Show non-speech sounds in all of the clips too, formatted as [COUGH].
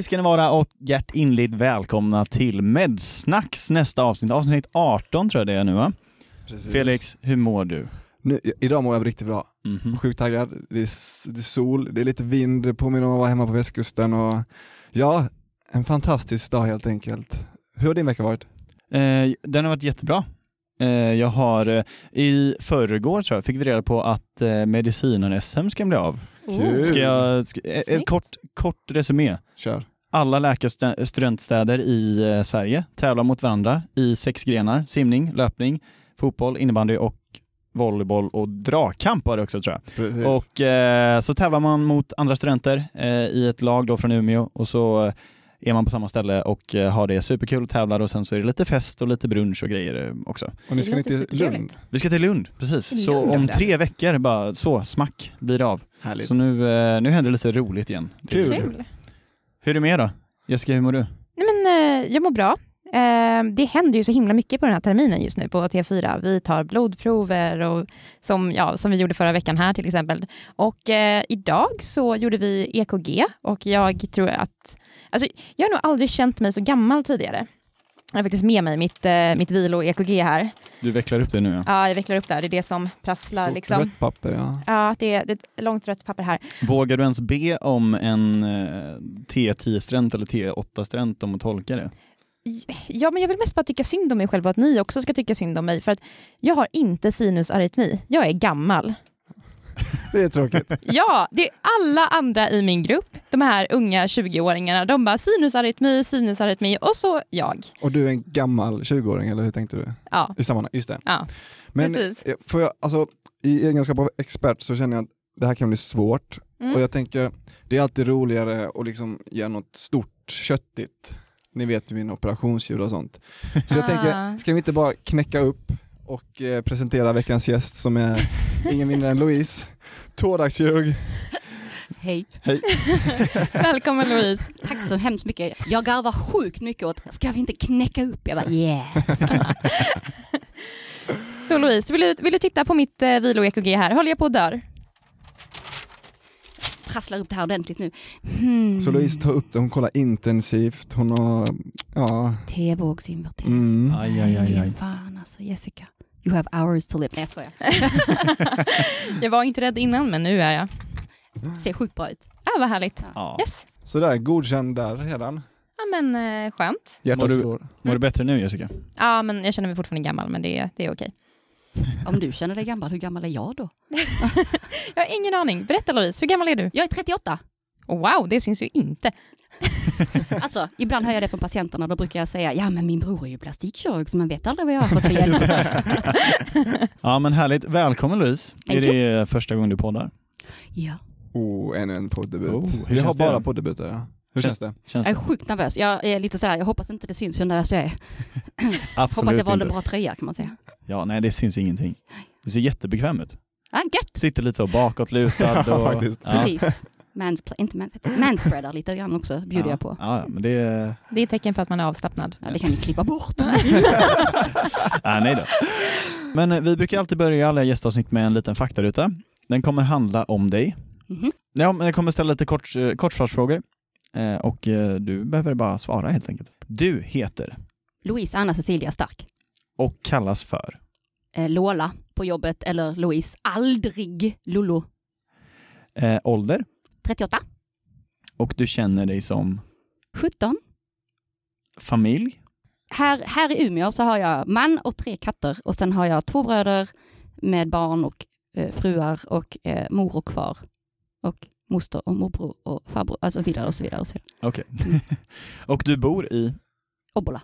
Hej ska ni vara och hjärtinligt välkomna till Medsnacks nästa avsnitt, avsnitt 18 tror jag det är nu va? Precis. Felix, hur mår du? Nu, idag mår jag riktigt bra. Mhm. Sjukt taggad. Det är, det är sol, det är lite vind, det påminner om att vara hemma på västkusten och ja, en fantastisk dag helt enkelt. Hur har din vecka varit? Eh, den har varit jättebra. Eh, jag har, eh, i förrgår tror jag, fick vi reda på att eh, medicinen-SM ska bli av. Kul. Ska jag, ska, eh, ett kort, kort resumé. Kör. Alla läkarstudentstäder i eh, Sverige tävlar mot varandra i sex grenar. Simning, löpning, fotboll, innebandy och volleyboll och dragkamp var det också tror jag. Precis. Och eh, så tävlar man mot andra studenter eh, i ett lag då från Umeå och så eh, är man på samma ställe och eh, har det superkul, tävlar och sen så är det lite fest och lite brunch och grejer också. och nu ska ni till. Lund. Vi ska till Lund, precis. Till Så Lund om tre veckor bara så, smack, blir det av. Härligt. Så nu, nu händer det lite roligt igen. Kul. Kul. Hur är det med er då? Jessica, hur mår du? Nej, men, eh, jag mår bra. Eh, det händer ju så himla mycket på den här terminen just nu på T4. Vi tar blodprover och som, ja, som vi gjorde förra veckan här till exempel. Och eh, idag så gjorde vi EKG och jag tror att, alltså jag har nog aldrig känt mig så gammal tidigare. Jag har faktiskt med mig mitt, eh, mitt vilo-EKG här. Du vecklar upp det nu ja. Ja, jag vecklar upp där, det är det som prasslar Stort liksom. Rött papper, ja. Ja, det är, det är ett långt rött papper här. Vågar du ens be om en eh, T10-strent eller T8-strent om att tolka det? Ja, men jag vill mest bara tycka synd om mig själv och att ni också ska tycka synd om mig. För att jag har inte sinusarytmi. Jag är gammal. Det är tråkigt. Ja, det är alla andra i min grupp, de här unga 20-åringarna, de bara sinusarytmi, sinusarytmi och så jag. Och du är en gammal 20-åring, eller hur tänkte du? Ja, I sammanhang, just det. ja. Men Precis. eh, får jag, alltså, i egenskap av expert så känner jag att det här kan bli svårt. Mm. Och jag tänker, det är alltid roligare att liksom göra något stort köttigt. Ni vet ju min operationsdjur och sånt. Så jag Ah. tänker, ska vi inte bara knäcka upp och eh, presentera veckans gäst som är ingen mindre än Louise, thoraxkirurg. Hej. Hej. [LAUGHS] Välkommen Louise. Tack så hemskt mycket. Jag garvar sjukt mycket åt, ska vi inte knäcka upp? Jag bara yeah. [LAUGHS] Så Louise, vill du, vill du titta på mitt eh, vilo-EKG här? Håller jag på att dör? Prasslar upp det här ordentligt nu. Hmm. Så Louise tar upp det, hon kollar intensivt, hon har, ja, T-vågsinvertering. mm. Aj, aj, aj, aj. Fan alltså Jessica. You have hours to live. Nej jag skojar. [LAUGHS] jag var inte rädd innan, men nu är jag. Ser sjukt bra ut. Ah, vad härligt. Ja. Yes. Sådär, godkänd där redan. Ja, men eh, skönt. Hjärtat Mår du- slår. Mår du bättre nu Jessica? Ja, men jag känner mig fortfarande gammal, men det, det är okej. [LAUGHS] Om du känner dig gammal, hur gammal är jag då? [LAUGHS] Jag har ingen aning. Berätta Louise, hur gammal är du? Jag är 38. Wow, det syns ju inte. [LAUGHS] Alltså, ibland hör jag det från patienterna, då brukar jag säga, ja men min bror är ju plastikkirurg så man vet aldrig vad jag har fått för hjälp. [LAUGHS] Ja men härligt, välkommen Louise. Thank är det första gången du poddar? ja. Oh, ännu en poddebut. Oh, Vi har bara då? poddebuter. Ja. Hur Känns- känns det? Känns Jag är sjukt nervös. Jag är lite sådär, jag hoppas inte det syns hur nervös jag är. Absolut [LAUGHS] hoppas jag valde en inte. bra tröja kan man säga. Ja, nej det syns ingenting. Du ser jättebekväm ut. Ja, gött! Sitter lite så bakåtlutad och... Ja, faktiskt. Ja. Precis. Manspla- inte man, manspreadar lite grann också, bjuder ja. jag på. Ja, men det är... Det är ett tecken på att man är avslappnad. Ja, det kan ni klippa bort. [LAUGHS] ah, nej då. Men eh, vi brukar alltid börja alla gästavsnitt med en liten faktaruta. Den kommer handla om dig. Mhm. Ja, men jag kommer ställa lite kort, eh, kortfattfrågor. Eh, och du behöver bara svara helt enkelt. Du heter Louise Anna Cecilia Stark. och kallas för Lola på jobbet eller Louise. Aldrig Lollo. eh, ålder 38. och du känner dig som 17. familj. Här, här i Umeå så har jag man och tre katter och sen har jag två bröder med barn och eh, fruar och eh, mor och far och moster och morbror och farbror, alltså vidare och så vidare. Och så vidare. Okej. [LAUGHS] och du bor i Obbola.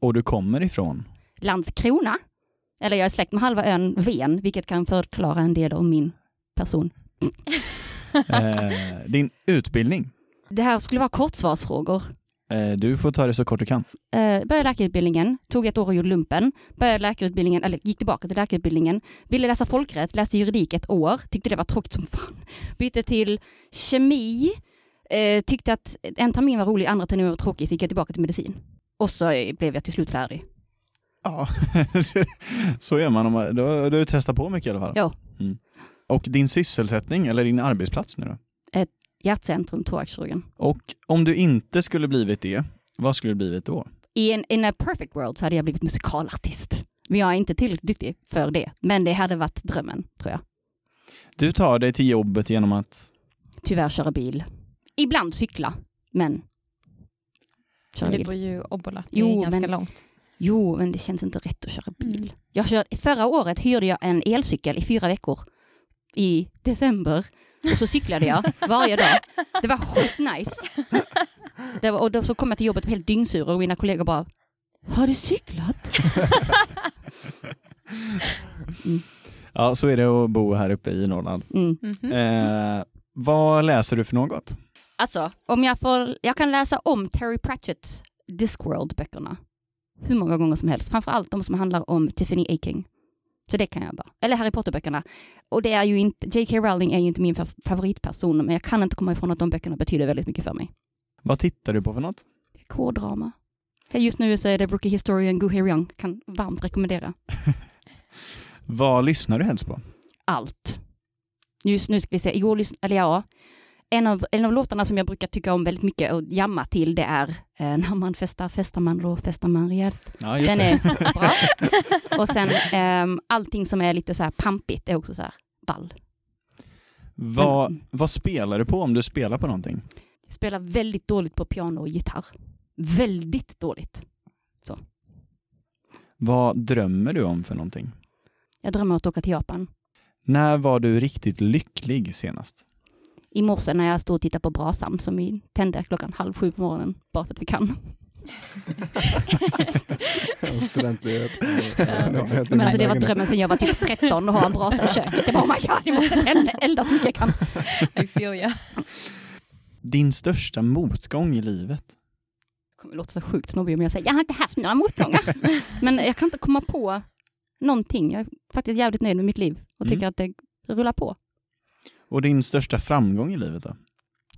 och du kommer ifrån Landskrona. Eller jag är släkt med halva ön Ven, vilket kan förklara en del om min person. [LAUGHS] eh, din utbildning. Det här skulle vara kortsvarsfrågor. Eh, du får ta det så kort du kan. Eh, började läkarutbildningen, tog ett år och gjorde lumpen, började läkarutbildningen, eller gick tillbaka till läkarutbildningen, ville läsa folkrätt, läste juridik ett år, tyckte det var tråkigt som fan. Bytte till kemi, tyckte att en termin var rolig, andra terminen var tråkig, så gick jag tillbaka till medicin. Och så blev jag till slut färdig. Ja, [LAUGHS] så gör man. Om man då, då har du testat på mycket i alla fall. Ja. Mm. Och din sysselsättning, eller din arbetsplats nu då? Hjärtcentrum, thoraxkirurgen. Och om du inte skulle blivit det, vad skulle du blivit då? I en in a perfect world så hade jag blivit musikalartist. Men jag är inte tillräckligt duktig för det. Men det hade varit drömmen, tror jag. Du tar dig till jobbet genom att... Tyvärr köra bil. Ibland cykla, men köra bil. bor ju Obbola, det Jo, är ganska men- långt. Jo, men det känns inte rätt att köra bil. Mm. Jag kör, förra året hyrde jag en elcykel i fyra veckor i december och så cyklade jag varje dag. Det var sjukt nice. Det var, och då så kom jag till jobbet helt dyngsur och mina kollegor bara Har du cyklat? [LAUGHS] Ja, så är det att bo här uppe i Norrland. Mm. Mhm. Eh, vad läser du för något? Alltså, om jag får, jag kan läsa om Terry Pratchetts Discworld-böckerna hur många gånger som helst. Framförallt de som handlar om Tiffany Aking. Så det kan jag bara. Eller Harry Potter-böckerna. Och det är ju inte, J.K. Rowling är ju inte min fa- favoritperson, men jag kan inte komma ifrån att de böckerna betyder väldigt mycket för mig. Vad tittar du på för något? K-drama. Just nu så är det Rookie Historian Go Young. Kan varmt rekommendera. [LAUGHS] Vad lyssnar du helst på? Allt. Just nu ska vi se, igår lyssnade, eller ja, en av, en av låtarna som jag brukar tycka om väldigt mycket och jamma till det är eh, När man festar, festar man då, festar man rejält. Ja, Den är [LAUGHS] bra. Och sen ehm, allting som är lite så här pampigt är också så här ball. Vad, Men- vad spelar du på om du spelar på någonting? Jag spelar väldigt dåligt på piano och gitarr. Väldigt dåligt. Vad drömmer du om för någonting? Jag drömmer om att åka till Japan. När var du riktigt lycklig senast? I morse när jag stod och tittade på brasan som vi tände klockan halv sju på morgonen, bara för att vi kan. [LAUGHS] Studentlivet. Men alltså det var drömmen sen jag var typ 13 och ha en brasa i köket. Jag bara, oh my god, jag måste elda, elda så mycket jag kan. I feel ya. Din största motgång i livet? Det kommer låta så sjukt snobbig om jag säger, jag har inte haft några motgångar. [LAUGHS] Men jag kan inte komma på någonting. Jag är faktiskt jävligt nöjd med mitt liv och tycker Mm. att det rullar på. Och din största framgång i livet då?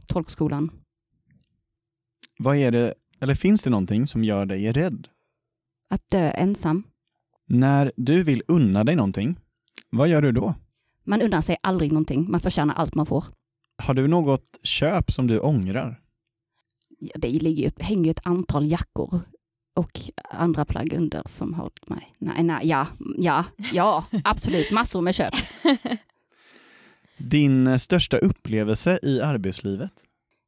Tolkskolan. Vad är det, eller finns det någonting som gör dig rädd? Att dö ensam. När du vill unna dig någonting, vad gör du då? Man undrar sig aldrig någonting. Man förtjänar allt man får. Har du något köp som du ångrar? Ja, det ligger hänger ju ett antal jackor och andra plagg under som har mig. Nej, nej, ja, ja, ja, absolut, massor med köp. [LAUGHS] Din eh, största upplevelse i arbetslivet?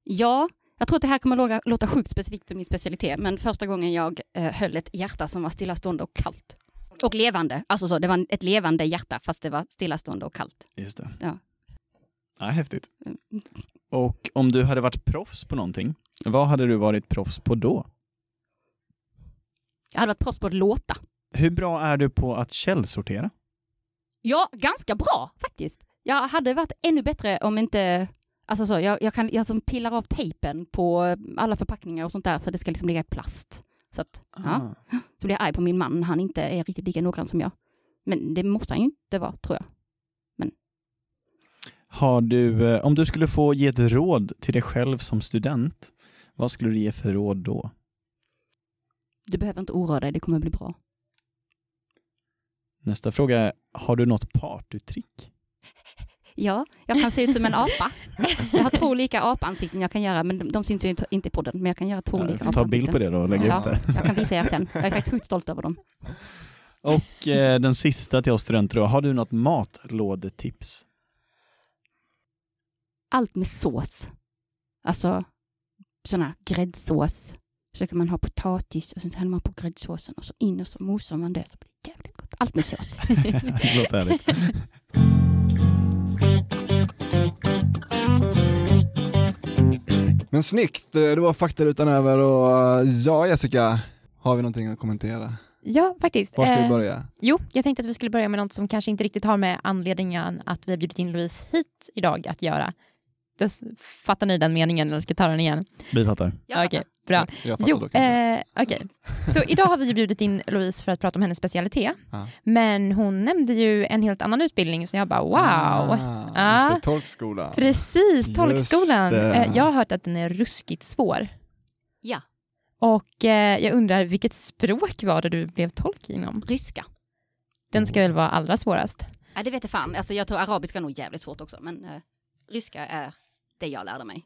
Ja, jag tror att det här kommer låta, låta sjukt specifikt för min specialitet, men första gången jag eh, höll ett hjärta som var stillastående och kallt. Och levande, alltså så, det var ett levande hjärta fast det var stillastående och kallt. Just det. Ja. Ja, häftigt. Mm. Och om du hade varit proffs på någonting, vad hade du varit proffs på då? Jag hade varit proffs på att låta. Hur bra är du på att källsortera? Ja, ganska bra faktiskt. Jag hade varit ännu bättre om inte Alltså så, jag, jag kan jag som pillar av tejpen på alla förpackningar och sånt där för det ska liksom ligga i plast. Så att, ja, så blir jag arg på min man, han inte är riktigt lika noggrann som jag. Men det måste han ju inte vara, tror jag. Har du, eh, om du skulle få ge ett råd till dig själv som student, vad skulle du ge för råd då? Du behöver inte oroa dig, det kommer bli bra. Nästa fråga är, har du något partytrick? Ja, jag kan se ut som en apa. Jag har två olika apansikten jag kan göra, men de, de syns ju inte- inte i podden, men jag kan göra två Ja, olika ta bild på det då och lägga Ja. ut det. Jag kan visa er sen. Jag är faktiskt sjukt stolt över dem. Och eh, den sista till oss studenter då, har du något matlådetips? Allt med sås. Alltså, sån här gräddsås. Så kan man ha potatis och sen häller man på gräddsåsen och så in och så mosar man det så blir det jävligt gott. Allt med sås. [LAUGHS] det låter härligt. Men snyggt, eh, det var faktarutan över och eh, ja Jessica, har vi någonting att kommentera? Ja, faktiskt. Var ska vi Eh, börja? Jo, jag tänkte att vi skulle börja med något som kanske inte riktigt har med anledningen att vi har bjudit in Louise hit idag att göra. Fattar ni den meningen eller ska jag ta den igen? Vi fattar. Jag Okej, bra. Jo, eh, okej. Så idag har vi bjudit in Louise för att prata om hennes specialitet. Ja. Men hon nämnde ju en helt annan utbildning så jag bara wow. Ah, Ja. Just det, tolkskola. Precis, Just tolkskolan. det. Eh, Jag har hört att den är ruskigt svår. Ja. Och eh, jag undrar, vilket språk var det du blev tolk inom? Ryska. Den ska väl vara allra svårast? Ja, det vet jag fan. Alltså, jag tror arabiska är nog jävligt svårt också, men eh, ryska är det jag lärde mig.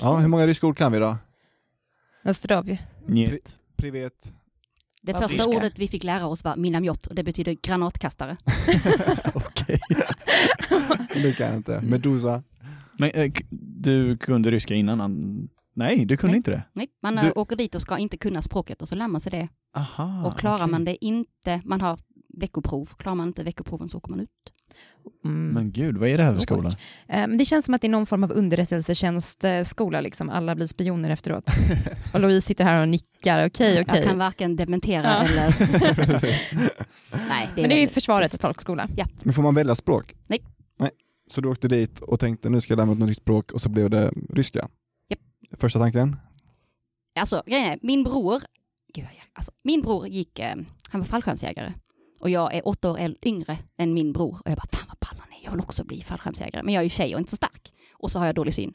Ja, hur många ryska ord kan vi då? Nastrav. Njet. Privet. Det Vad första ordet vi fick lära oss var minamjot och det betyder granatkastare. [LAUGHS] Okej. Det kan jag inte. Medusa. Men eh, du kunde ryska innan? an- Nej, du kunde Nej. inte det? Nej, man Du- eh, åker dit och ska inte kunna språket och så lär man sig det. Aha, och klarar okej. man det inte, man har veckoprov, klarar man inte veckoproven så åker man ut. Mm. Men gud, vad är det här för skola? Eh, men det känns som att det är någon form av underrättelsetjänstskola, liksom. alla blir spioner efteråt. [LAUGHS] och Louise sitter här och nickar, okej, okej. Jag kan varken dementera Ja. eller... [LAUGHS] Nej, det är, Men det är försvarets tolkskola. Men får man välja språk? Nej. Nej. Så du åkte dit och tänkte nu ska jag lära mig ett nytt språk och så blev det ryska? Japp. Första tanken? Alltså, grejen är, min bror, gud, alltså, min bror gick, eh, han var fallskärmsjägare. Och jag är åtta år yngre än min bror. Och jag bara, fan vad ballan är, jag vill också bli fallskärmsjägare. Men jag är ju tjej och inte så stark. Och så har jag dålig syn.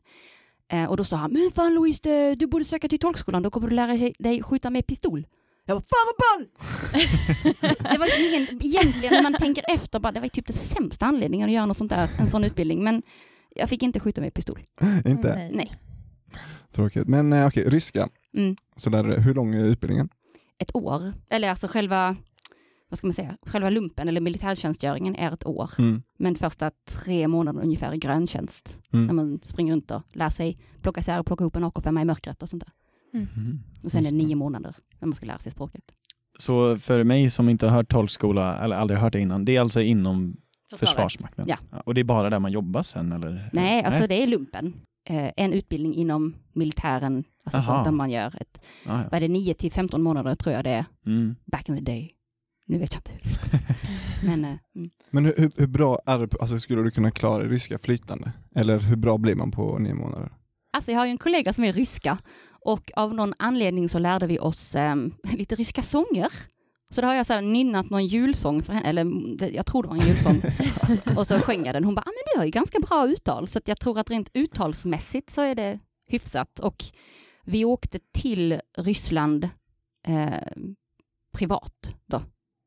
Eh, och då sa han, men fan Louise, du borde söka till tolkskolan, då kommer du lära dig skjuta med pistol. Jag bara, fan vad ball! [LAUGHS] det var liksom ingen, egentligen när man tänker efter, bara, det var ju typ det sämsta anledningen att göra något sånt där, en sån utbildning. Men jag fick inte skjuta med pistol. inte? Nej. Nej. Tråkigt. Men eh, okej, ryska. Mm. Så du, hur lång är utbildningen? ett år. Eller alltså själva, vad ska man säga, själva lumpen eller militärtjänstgöringen är ett år. Mm. Men första tre månader ungefär är gröntjänst. När Mm. man springer runt och lär sig plocka isär och plocka ihop en AK5 i mörkret och sånt där. Mhm. Och sen är det nio månader när man ska lära sig språket. Så för mig som inte har hört tolkskola, eller aldrig hört det innan, det är alltså inom Försvaret. Försvarsmakten? Ja. Och det är bara där man jobbar sen eller? Nej, alltså det är lumpen. Eh, en utbildning inom militären, alltså sånt där man gör ett, Ah, ja. vad är det, 9 till 15 månader tror jag det är, mm. back in the day. Nu vet jag inte hur. [LAUGHS] Men, eh, mm. Men hur, hur, hur bra är det, på- alltså skulle du kunna klara ryska flytande? Eller hur bra blir man på nio månader? Alltså jag har ju en kollega som är ryska och av någon anledning så lärde vi oss em, [LAUGHS] lite ryska sånger. Så då har jag så här nynnat någon julsång för henne, eller mm, det- jag tror det var en julsång. [LAUGHS] och så sjöng jag den. Hon bara, ah, men du har ju ganska bra uttal. Så att jag tror att rent uttalsmässigt så är det hyfsat. Och vi åkte till Ryssland eh, privat då,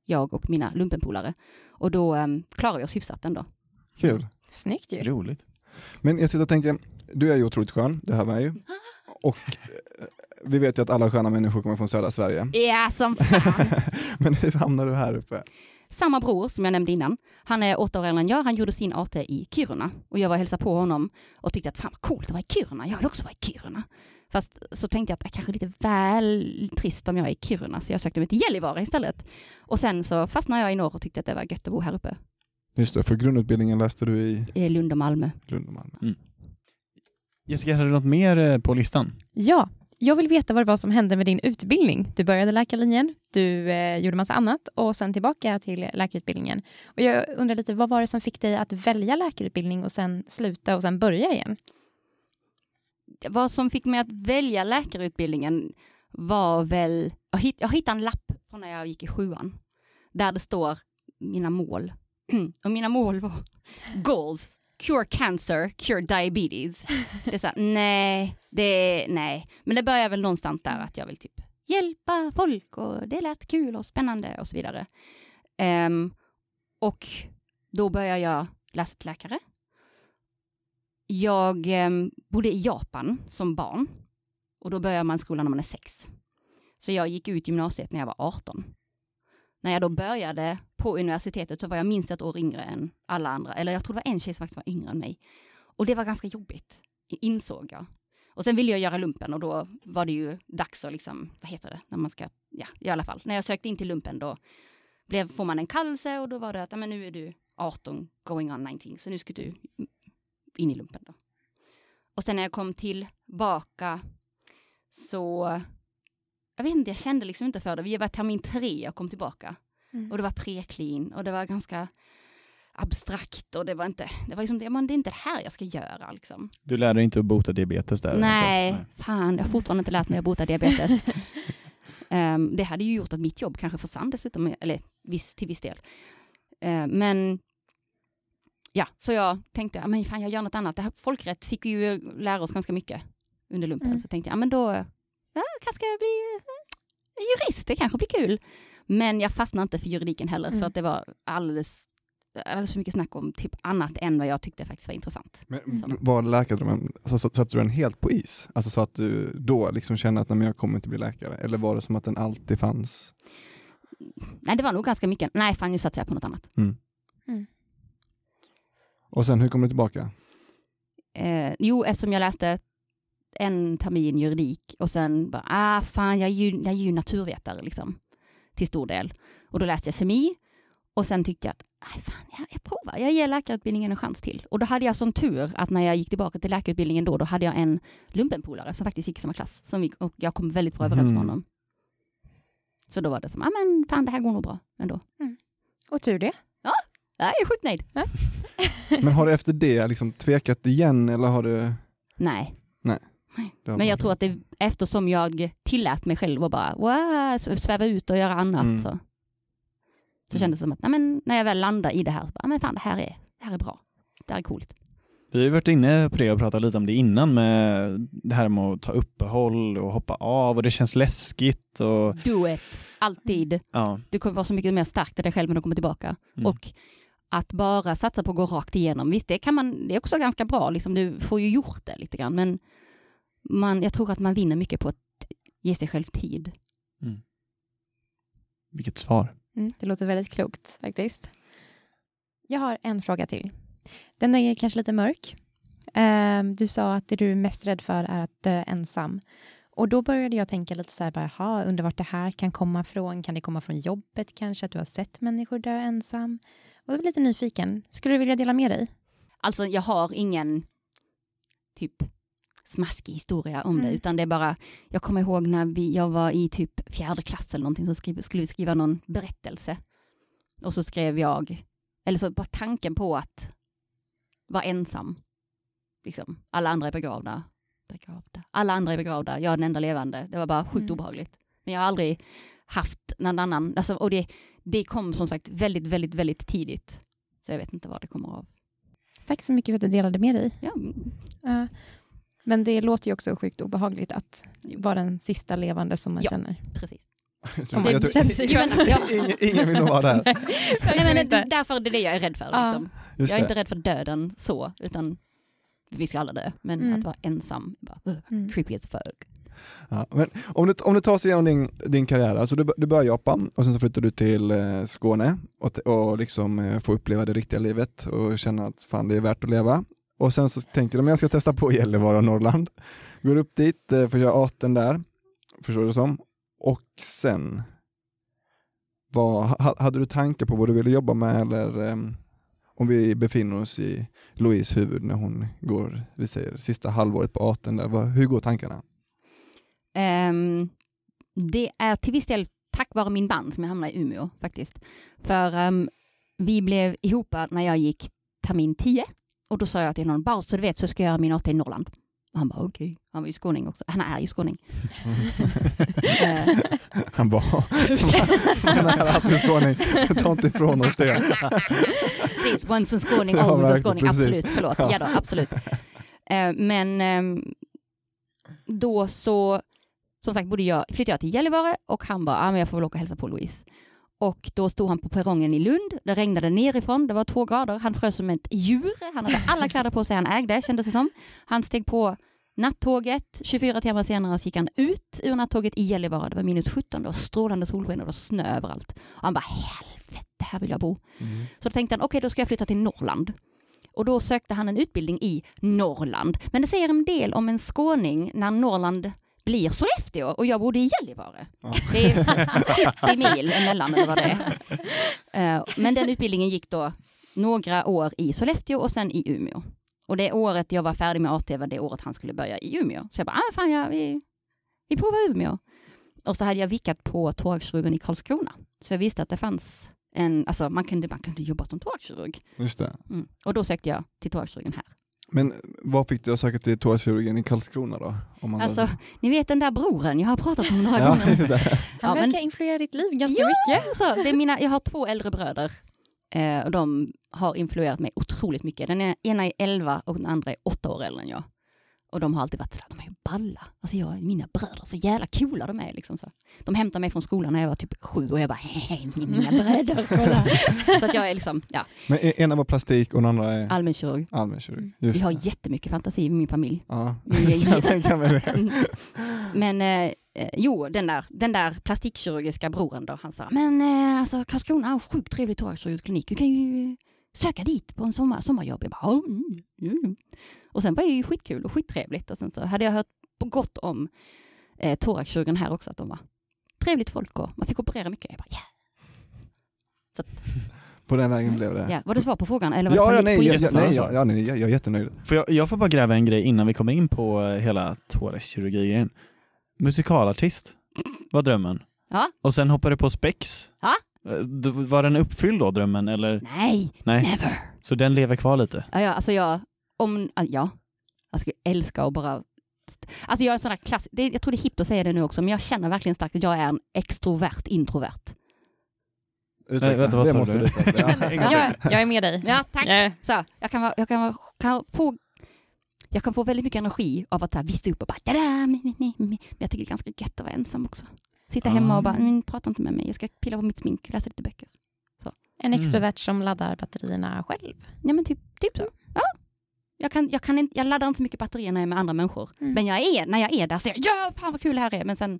jag och mina lumpenpolare. Och då em, klarade vi oss hyfsat ändå. Kul. Snyggt ju. Roligt. Men jag sitter och tänker, du är ju otroligt skön, det hör man ju. [LAUGHS] Och eh, vi vet ju att alla sköna människor kommer från södra Sverige. Ja, som fan! [LAUGHS] Men hur hamnar du här uppe? Samma bror som jag nämnde innan, han är åtta år äldre än jag, han gjorde sin AT i Kiruna. Och jag var och hälsade på honom och tyckte att fan vad coolt att vara i Kiruna, jag vill också vara i Kiruna. Fast så tänkte jag att det är kanske lite väl trist om jag är i Kiruna, så jag sökte mig till Gällivare istället. Och sen så fastnade jag i norr och tyckte att det var gött att bo här uppe, Just det, för grundutbildningen läste du i i Lund och Malmö. Lund och Malmö. Jessica, hade du något mer eh, på listan? Ja, jag vill veta vad det var som hände med din utbildning. Du började läkarlinjen, du eh, gjorde massa annat och sen tillbaka till läkarutbildningen. Och jag undrar lite, vad var det som fick dig att välja läkarutbildning och sen sluta och sen börja igen? Vad som fick mig att välja läkarutbildningen var väl, jag hitt- jag hittade en lapp från när jag gick i sjuan, där det står mina mål. [CLEARS THROAT] Och mina mål var goals, cure cancer, cure diabetes. Det är så här, [LAUGHS] nej, det, nej. Men det börjar väl någonstans där att jag vill typ hjälpa folk och det lät kul och spännande och så vidare. Ehm, och då börjar jag läsa till läkare. Jag ehm, bodde i Japan som barn och då börjar man skolan när man är sex. Så jag gick ut gymnasiet när jag var 18. När jag då började på universitetet så var jag minst ett år yngre än alla andra. Eller jag tror det var en tjej som faktiskt var yngre än mig. Och det var ganska jobbigt, insåg jag. Och sen ville jag göra lumpen och då var det ju dags att liksom, vad heter det, när man ska, ja i alla fall. När jag sökte in till lumpen då blev, får man en kallelse och då var det att, ja, men nu är du 18, going on 19, så nu ska du in i lumpen då. Och sen när jag kom tillbaka så, jag vet inte, jag kände liksom inte för det. Vi var termin tre jag kom tillbaka. Och det var preklin och det var ganska abstrakt och det var inte, det var liksom, det, men det är inte det här jag ska göra liksom. Du lärde dig inte att bota diabetes där? Nej, alltså? fan, jag har fortfarande inte lärt mig att bota diabetes. [LAUGHS] Ehm, det hade ju gjort att mitt jobb kanske försvann dessutom, eller viss, till viss del. Ehm, men ja, så jag tänkte, men fan jag gör något annat. Det här, folkrätt fick vi ju lära oss ganska mycket under lumpen. Mm. Så tänkte jag, ja, men då ja, kanske ska bli eh, jurist, det kanske blir kul. Men jag fastnade inte för juridiken heller, Mm. för att det var alldeles, alldeles för mycket snack om typ annat än vad jag tyckte faktiskt var intressant. Men Så. var läkardrömmen, alltså, så- satte du den helt på is? Alltså så att du då liksom kände att nej, jag kommer inte bli läkare? Eller var det som att den alltid fanns? Nej, det var nog ganska mycket, nej fan nu satsar jag på något annat. Och sen hur kom du tillbaka? Eh, jo, eftersom jag läste en termin juridik och sen bara, ah fan, jag är ju, jag är ju naturvetare liksom, till stor del. Och då läste jag kemi och sen tyckte jag att, nej fan, jag, jag provar, jag ger läkarutbildningen en chans till. Och då hade jag sån tur att när jag gick tillbaka till läkarutbildningen då, då hade jag en lumpenpolare som faktiskt gick i samma klass, som vi, och jag kom väldigt bra överens med Mhm. honom. Så då var det som, ja ah, men fan det här går nog bra ändå. Och tur det. Jag är sjukt nöjd. [LAUGHS] Men har du efter det liksom tvekat igen eller har du? Nej, det har Men jag tror att det eftersom jag tillät mig själv att bara wow, sväva ut och göra annat Mm. så, så Mm. kändes det som att nej, men, när jag väl landar i det här, så bara, men fan det här är, det här är bra. Det här är coolt. Vi har ju varit inne på det och pratat lite om det innan med det här med att ta uppehåll och hoppa av och det känns läskigt och Do it, alltid. ja. Du kommer vara så mycket mer stark i dig själv när du kommer tillbaka. Mm. Och att bara satsa på att gå rakt igenom, visst det kan man, det är också ganska bra, liksom, du får ju gjort det lite grann, men man, jag tror att man vinner mycket på att ge sig själv tid. Vilket svar. Mm, det låter väldigt klokt faktiskt. Jag har en fråga till. Den är kanske lite mörk. Ehm, du sa att det du är mest rädd för är att dö ensam. Och då började jag tänka lite så här, bara, jaha, undrar vart det här kan komma från. Kan det komma från jobbet kanske, att du har sett människor dö ensam? Och jag var lite nyfiken. Skulle du vilja dela med dig? Alltså jag har ingen typ smaskig historia om det, Mm. utan det är bara, jag kommer ihåg när vi, jag var i typ fjärde klass eller någonting, så skrev, skulle vi skriva någon berättelse. Och så skrev jag, eller så bara tanken på att vara ensam. Liksom, alla andra är begravda. Begravda. Alla andra är begravda, jag är den enda levande. Det var bara sjukt Mm. obehagligt. Men jag har aldrig haft någon annan, alltså, och det, det kom som sagt väldigt, väldigt, väldigt tidigt. Så jag vet inte vad det kommer av. Tack så mycket för att du delade med dig. Ja. Ja. men det låter ju också sjukt obehagligt att vara den sista levande som man Ja. känner. precis. [LAUGHS] Det tror, känns ju... [LAUGHS] Ingen, ingen vill nog vara där. Nej, men det, därför är det det jag är rädd för. Liksom. Jag är det. inte rädd för döden så, utan vi ska alla dö. Men Mm. att vara ensam, bara, uh, Mm. creepy as fuck. Ja, men om, du, om du tar oss igenom din, din karriär, alltså du, du börjar i Japan och sen så flyttar du till eh, Skåne och, och liksom eh, får uppleva det riktiga livet och känna att fan det är värt att leva. Och sen så tänkte du, men jag ska testa på Gällivare och Norrland. Går upp dit, eh, får göra 18 där, förstår du som. Och sen, vad, ha, hade du tankar på vad du ville jobba med eller ehm, om vi befinner oss i Louise huvud när hon går, vi säger sista halvåret på 18 där, vad, hur går tankarna? Um, det är till viss del tack vare min band som jag hamnade i Umeå faktiskt. För um, vi blev ihop när jag gick termin 10 och då sa jag till honom, bara så du vet så ska jag göra min AT i Norrland. Och han bara okej, han var ju skåning också. Han är ju skåning. [LAUGHS] Eh, Han bara, den här att skåning, ta inte ifrån oss det. Precis, once en skåning, always en skåning. Absolut, förlåt. Ja. Ja då, absolut. Eh, men ehm, då så, som sagt, bodde jag, flyttade jag till Gällivare och han bara, ah, men jag får väl åka och hälsa på Louise. Och då stod han på perrongen i Lund, det regnade nerifrån, det var två grader, han frös som ett djur, han hade alla kläder på sig han ägde, kändes det som. Han steg på nattåget, 24 timmar senare gick han ut ur nattåget i Gällivare, det var minus 17, det var strålande solsken och det var snö överallt. Och han bara, helvete, här vill jag bo. Så då tänkte han, okej då ska jag flytta till Norrland. Och då sökte han en utbildning i Norrland. Men det säger en del om en skåning när Norrland blir Sollefteå och jag bodde i Gällivare. Ja. Det är 70 mil emellan eller vad det är. Eh, Men den utbildningen gick då några år i Sollefteå och sen i Umeå. Och det året jag var färdig med AT var det året han skulle börja i Umeå. Så jag bara, ah, fan ja, vi, vi provar Umeå. Och så hade jag vickat på thoraxkirurgen i Karlskrona. Så jag visste att det fanns en, alltså man kunde, man kunde jobba som thoraxkirurg. Just det. Mm. Och då sökte jag till thoraxkirurgen här. Men vad fick du att söka till thoraxkirurgen i Karlskrona då? Om man Alltså, ni vet den där broren, jag har pratat om några ja, gånger. Han verkar men- influera ditt liv ganska Ja. mycket. Alltså, det är mina, jag har två äldre bröder eh, och de har influerat mig otroligt mycket. Den ena är 11 och den andra är 8 år äldre än jag. Och de har alltid varit sådär, de är ju balla. Alltså jag, mina bröder, så jävla coola de är liksom så. De hämtade mig från skolan när jag var typ sju och jag bara, hej mina bröder, kolla. [LAUGHS] så att jag är liksom, ja, Men e- ena var plastik och den andra är allmänkirurg. allmänkirurg. Vi Just har det. jättemycket fantasi i min familj. Ja. Vi [LAUGHS] Jag tänker mig det. Mm. [LAUGHS] Men eh, eh, jo, den där, den där plastikkirurgiska broren då, han sa, men eh, alltså Karlskrona har en sjukt trevlig thoraxkirurgisk klinik, du kan ju söka dit på en sommar, sommarjobb. Jag bara, "Ja, mm, mm, mm." Och sen var det ju skitkul och skittrevligt och sen så hade jag hört på gott om eh, thoraxkirurgen här också, att de var trevligt folk och man fick operera mycket. Jag bara, yeah. [LAUGHS] På den vägen blev det. ja. Var det svar på frågan? Eller var det Ja, ja, på- nej, jag, jag, nej, jag, ja, nej, jag, jag är jättenöjd. Får jag, jag får bara gräva en grej innan vi kommer in på eh, hela thoraxkirurgi-grejen. Musikalartist var drömmen. Ja. Och sen hoppade du på spex. Ja. Eh, Var den uppfylld då, drömmen? Eller? Nej, Nej. never. Så den lever kvar lite? Ja, ja, alltså jag, om, ja, jag skulle älska att bara Alltså jag är en sån där klass, det, jag tror det är hippt att säga det nu också, men jag känner verkligen starkt att jag är en extrovert introvert. Utveckla. vänta, vad sa du? [LAUGHS] Ja. Jag, jag är med dig. Ja, tack. Eh, Så, jag kan, vara, jag kan, vara, kan få jag kan få väldigt mycket energi av att så här, visa upp och bara da mi, mi, mi, mi. Men jag tycker det är ganska gött att vara ensam också. Sitta hemma och bara, Ah. mm, prata inte med mig, jag ska pilla på mitt smink, läsa lite böcker. En Mm. extrovert som laddar batterierna själv. Ja men typ, typ så. Ja. Jag, kan, jag, kan inte, jag laddar inte så mycket batterier när jag är med andra människor. Mm. Men jag är, när jag är där så är jag, ja fan vad kul det här är, men sen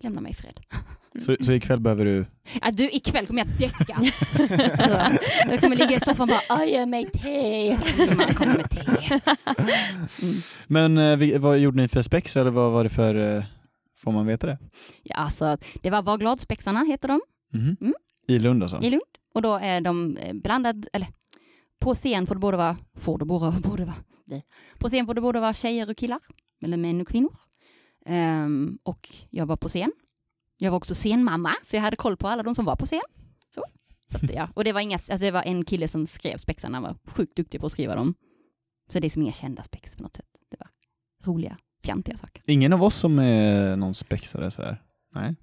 lämna mig i fred. [LAUGHS] Så, så ikväll behöver du... Ja, du, ikväll kommer jag däcka. [LAUGHS] alltså, jag kommer ligga i soffan och bara, "Aj, ge mig te. Man kommer med te. [LAUGHS] Mm. Men eh, vad gjorde ni för spex eller vad var det för... eh, Får man veta det? Ja, alltså, det var Var glad-spexarna heter de Mhm. Mm. I Lund alltså? i Lund. Och då är de eh, blandad, eller på scen får det både vara, får det både, både vara, nej. på scen får det både vara tjejer och killar, eller män och kvinnor. Ehm, och jag var på scen. Jag var också scenmamma, så jag hade koll på alla de som var på scen. Så. Så att, ja. Och det var, inga, alltså det var en kille som skrev spexarna, han var sjukt duktig på att skriva dem. Så det är som inga kända spex på något sätt. Det var roliga, fjantiga saker. Ingen av oss som är någon spexare sådär? Nej?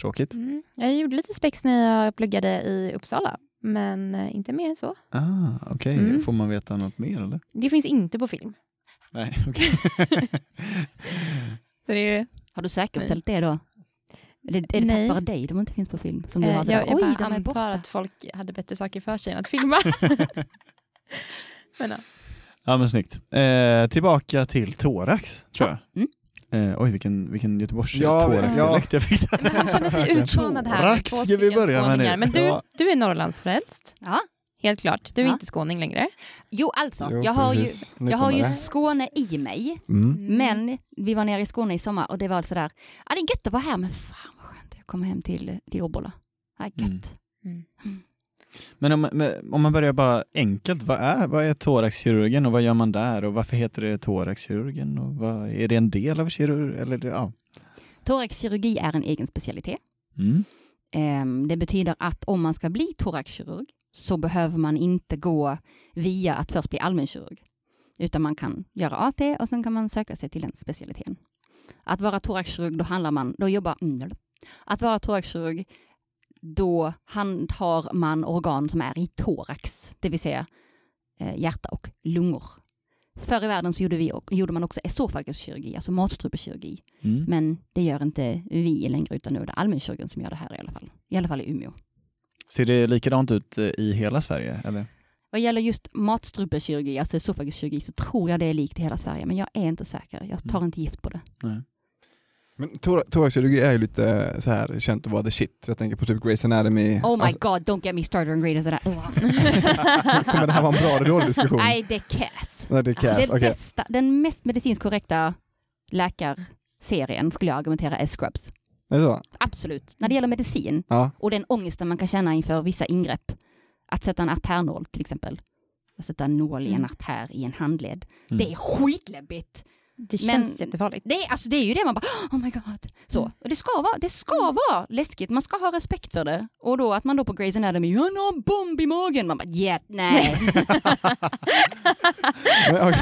Tråkigt. Mm. Jag gjorde lite spex när jag pluggade i Uppsala, men eh, inte mer än så. Ah, okej. Mm. Får man veta något mer eller? Det finns inte på film. Nej, [LAUGHS] okej. [LAUGHS] Så det är, Har du säkerställt det då? Är det, är det Nej. tack vare dig de inte finns på film? Som du eh, har jag jag oj, bara antar borta. att folk hade bättre saker för sig än att filma. [LAUGHS] men, ja. Ja men snyggt. Eh, tillbaka till thorax, tror jag. Mm. Eh, oj, vilken, vilken Göteborgs Ja, thorax-dialekt jag fick där. Men han känner sig utmanad här Thorax ska vi börja med nu. Men du, Ja. du är Norrlandsfrälst, Ja. helt klart. Du är Ja. inte skåning längre. Jo, alltså, Jo, jag har ju, jag har ju. Skåne i mig. Mm. Men vi var nere i Skåne i sommar och det var sådär, ja det är gött att vara här men fan vad skönt jag kommer hem till, till Obbola. Det är gött. Mm. Mm. Men om, om man börjar bara enkelt, vad är, vad är thoraxkirurgen och vad gör man där och varför heter det thoraxkirurgen och vad, är det en del av kirurg eller det, ja. Thoraxkirurgi är en egen specialitet. Mm. Ehm, Det betyder att om man ska bli thoraxkirurg så behöver man inte gå via att först bli allmänkirurg. Utan man kan göra AT och sen kan man söka sig till den specialiteten. Att vara thoraxkirurg, då handlar man, då jobbar, mm, att vara thoraxkirurg, då handhar man organ som är i thorax, det vill säga eh, hjärta och lungor. Förr i världen så gjorde, vi, gjorde man också esofaguskirurgi, alltså matstrupekirurgi. Mm. Men det gör inte vi längre, utan nu är det allmänkirurgen som gör det här i alla fall. I alla fall i Umeå. Ser det likadant ut eh, i hela Sverige? Eller? Vad gäller just matstrupekirurgi, alltså esofaguskirurgi, så tror jag det är likt i hela Sverige, men jag är inte säker. Jag tar Mm. inte gift på det. Nej. Men thora- thoraxkirurgi är ju lite så här känt att vara the shit. Jag tänker på typ Grey's Anatomy. Oh my Alltså, god, don't get me started on greater sådär. [LAUGHS] [LAUGHS] kommer det här vara en bra eller dålig diskussion? Nej, det är cass. Nej, det är cass. Den, Okej. bästa, den mest medicinskt korrekta läkarserien skulle jag argumentera är Scrubs. Är det så? Absolut. När det gäller medicin Ja. och den ångesten man kan känna inför vissa ingrepp. Att sätta en artärnål till exempel. Att sätta en nål i en Mm. artär i en handled. Mm. Det är skitläbbigt. Det Men- känns jättefarligt. Det är, alltså, det är ju det man bara, oh my god. Så. Mm. Och det ska, vara, det ska vara läskigt, man ska ha respekt för det. Och då att man då på Grey's Anatomy, han har en bomb i magen. Man bara, yeah, nej. [LAUGHS] Men,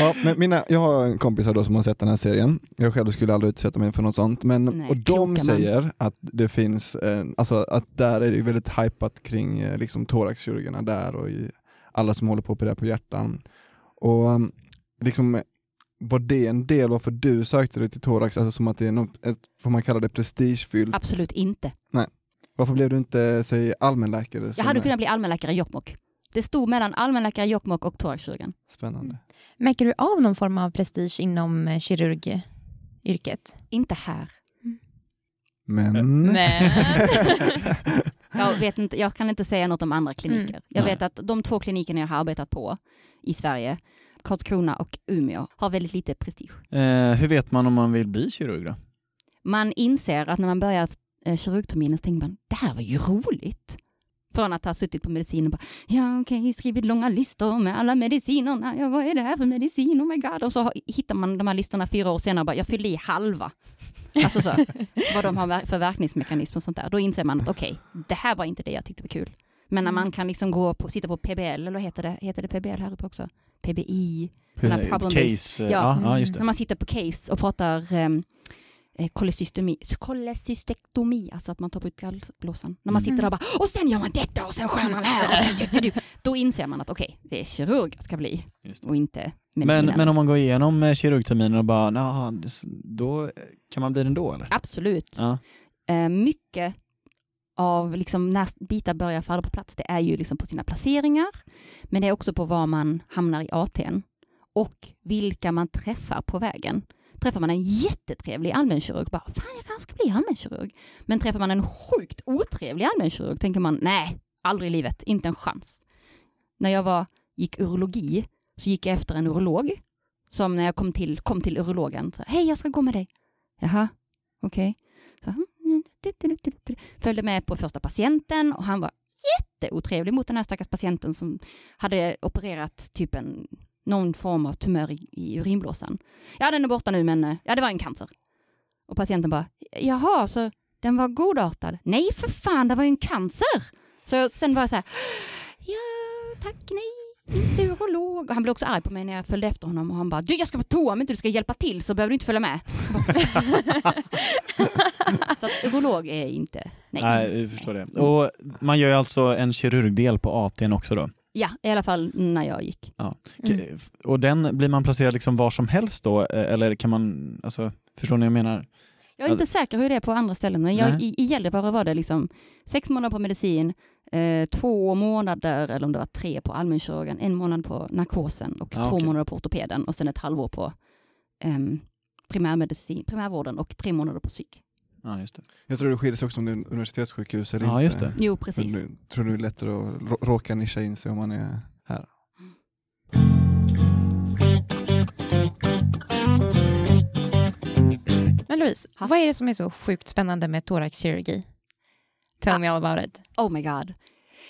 ja, men mina, jag har kompisar då som har sett den här serien. Jag själv skulle aldrig utsätta mig för något sånt. Men, Nej, och de kloka man. säger att det finns, alltså att där är det ju väldigt hypat kring eh, liksom thoraxkirurgerna där och i alla som håller på att operera på hjärtan. Och um, liksom var det en del varför du sökte dig till thorax, alltså som att det är något, ett, får man kalla det prestigefyllt? Absolut inte. Varför blev du inte, säg allmänläkare? Jag hade är kunnat bli allmänläkare i Jokkmokk. Det stod mellan allmänläkare i Jokkmokk och thoraxkirurgen. Spännande. Märker du av någon form av prestige inom eh, kirurgyrket? Inte här. Men... [LAUGHS] Men... [LAUGHS] Jag, vet inte, jag kan inte säga något om andra kliniker. Mm. Jag Nej. vet att de två klinikerna jag har arbetat på i Sverige, Karlskrona och Umeå, har väldigt lite prestige. Eh, hur vet man om man vill bli kirurg då? Man inser att när man börjar eh, kirurgterminen så tänker man, det här var ju roligt. Från att ha suttit på medicin och bara, ja okej, skrivit långa listor med alla medicinerna, ja vad är det här för medicin, oh my god. Och så hittar man de här listorna fyra år senare och bara, jag fyllde i halva. Alltså så, [LAUGHS] vad de har för verkningsmekanism och sånt där. Då inser man att okej, det här var inte det jag tyckte var kul. Men när man kan liksom gå på, sitta på PBL, eller heter det, heter det PBL här uppe också? PBI, Sådana problem Case, eh, Ja. ja. ja, just när man sitter på case och pratar um, kolecystomi, kolesystektomi, alltså att man tar ut gallblåsan. När man Mm. sitter där och bara, och sen gör man detta och sen skär man här och sen du, du, du. [LAUGHS] Då inser man att okej, det är kirurg jag ska bli och inte Men, medicinare. men om man går igenom eh, kirurgterminen och bara, "Nja, det- då eh, kan man bli det ändå eller? Absolut. Ja. Eh, mycket av liksom när bitar börjar falla på plats, det är ju liksom på sina placeringar, men det är också på var man hamnar i ATn och vilka man träffar på vägen. Träffar man en jättetrevlig allmänkirurg, bara fan jag kanske ska bli allmänkirurg. Men träffar man en sjukt otrevlig allmänkirurg tänker man nej, aldrig i livet, inte en chans. När jag var, gick urologi så gick jag efter en urolog som när jag kom till, kom till urologen, så, hej jag ska gå med dig. Jaha, okej. Okay. Följde med på första patienten och han var jätteotrevlig mot den här stackars patienten som hade opererat typ en, någon form av tumör i, i urinblåsan. Ja, den är borta nu, men eh, ja, det var en cancer. Och patienten bara, jaha, så den var godartad? Nej, för fan, det var ju en cancer! Så sen var jag så här, ja, tack, nej, inte urolog. Han blev också arg på mig när jag följde efter honom och han bara, du jag ska på toa om inte du ska hjälpa till så behöver du inte följa med. [LAUGHS] så att urolog är inte, nej. Nej, vi förstår det. Och man gör ju alltså en kirurgdel på ATn också då. Ja, i alla fall när jag gick. Mm. K- Och den blir man placerad liksom var som helst då? eh, Eller kan man, alltså, förstår ni vad jag menar? Jag är inte säker hur det är på andra ställen, men jag, i Gällivare var det liksom sex månader på medicin, eh, två månader, eller om det var tre på allmänkirurgen, en månad på narkosen och Ah, två okej. månader på ortopeden och sen ett halvår på ehm, primärmedicin, primärvården och tre månader på psyk. Ja, just det. Jag tror det skiljer sig också om det är universitetssjukhus eller Ja, inte. just det. Jo, precis. nu tror du det är lättare att rå- råka nischa in sig om man är här. Men Louise, Ha. vad är det som är så sjukt spännande med thoraxkirurgi? Tell me all about it. Oh my god.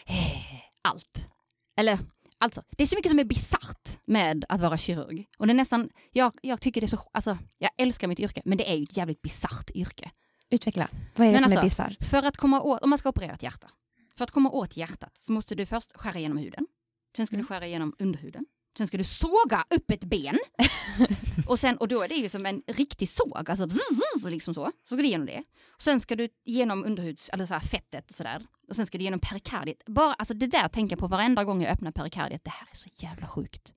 Eh, Allt. Eller, alltså, det är så mycket som är bisarrt med att vara kirurg. Och det är nästan, jag, jag tycker det är så, alltså, jag älskar mitt yrke, men det är ju ett jävligt bisarrt yrke. Utveckla. Vad är det Men som är alltså, bisarrt? För att komma åt, om man ska operera ett hjärta, för att komma åt hjärtat så måste du först skära igenom huden. Sen ska du skära igenom underhuden. Sen ska du såga upp ett ben. [LAUGHS] och, sen, och då är det ju som en riktig såg, alltså zzz, zzz, liksom så. Så ska du igenom det. Och sen ska du igenom underhuds, eller så här fettet och sådär. Och sen ska du igenom perikardiet. Bara, alltså det där tänker jag på varenda gång jag öppnar perikardiet. Det här är så jävla sjukt.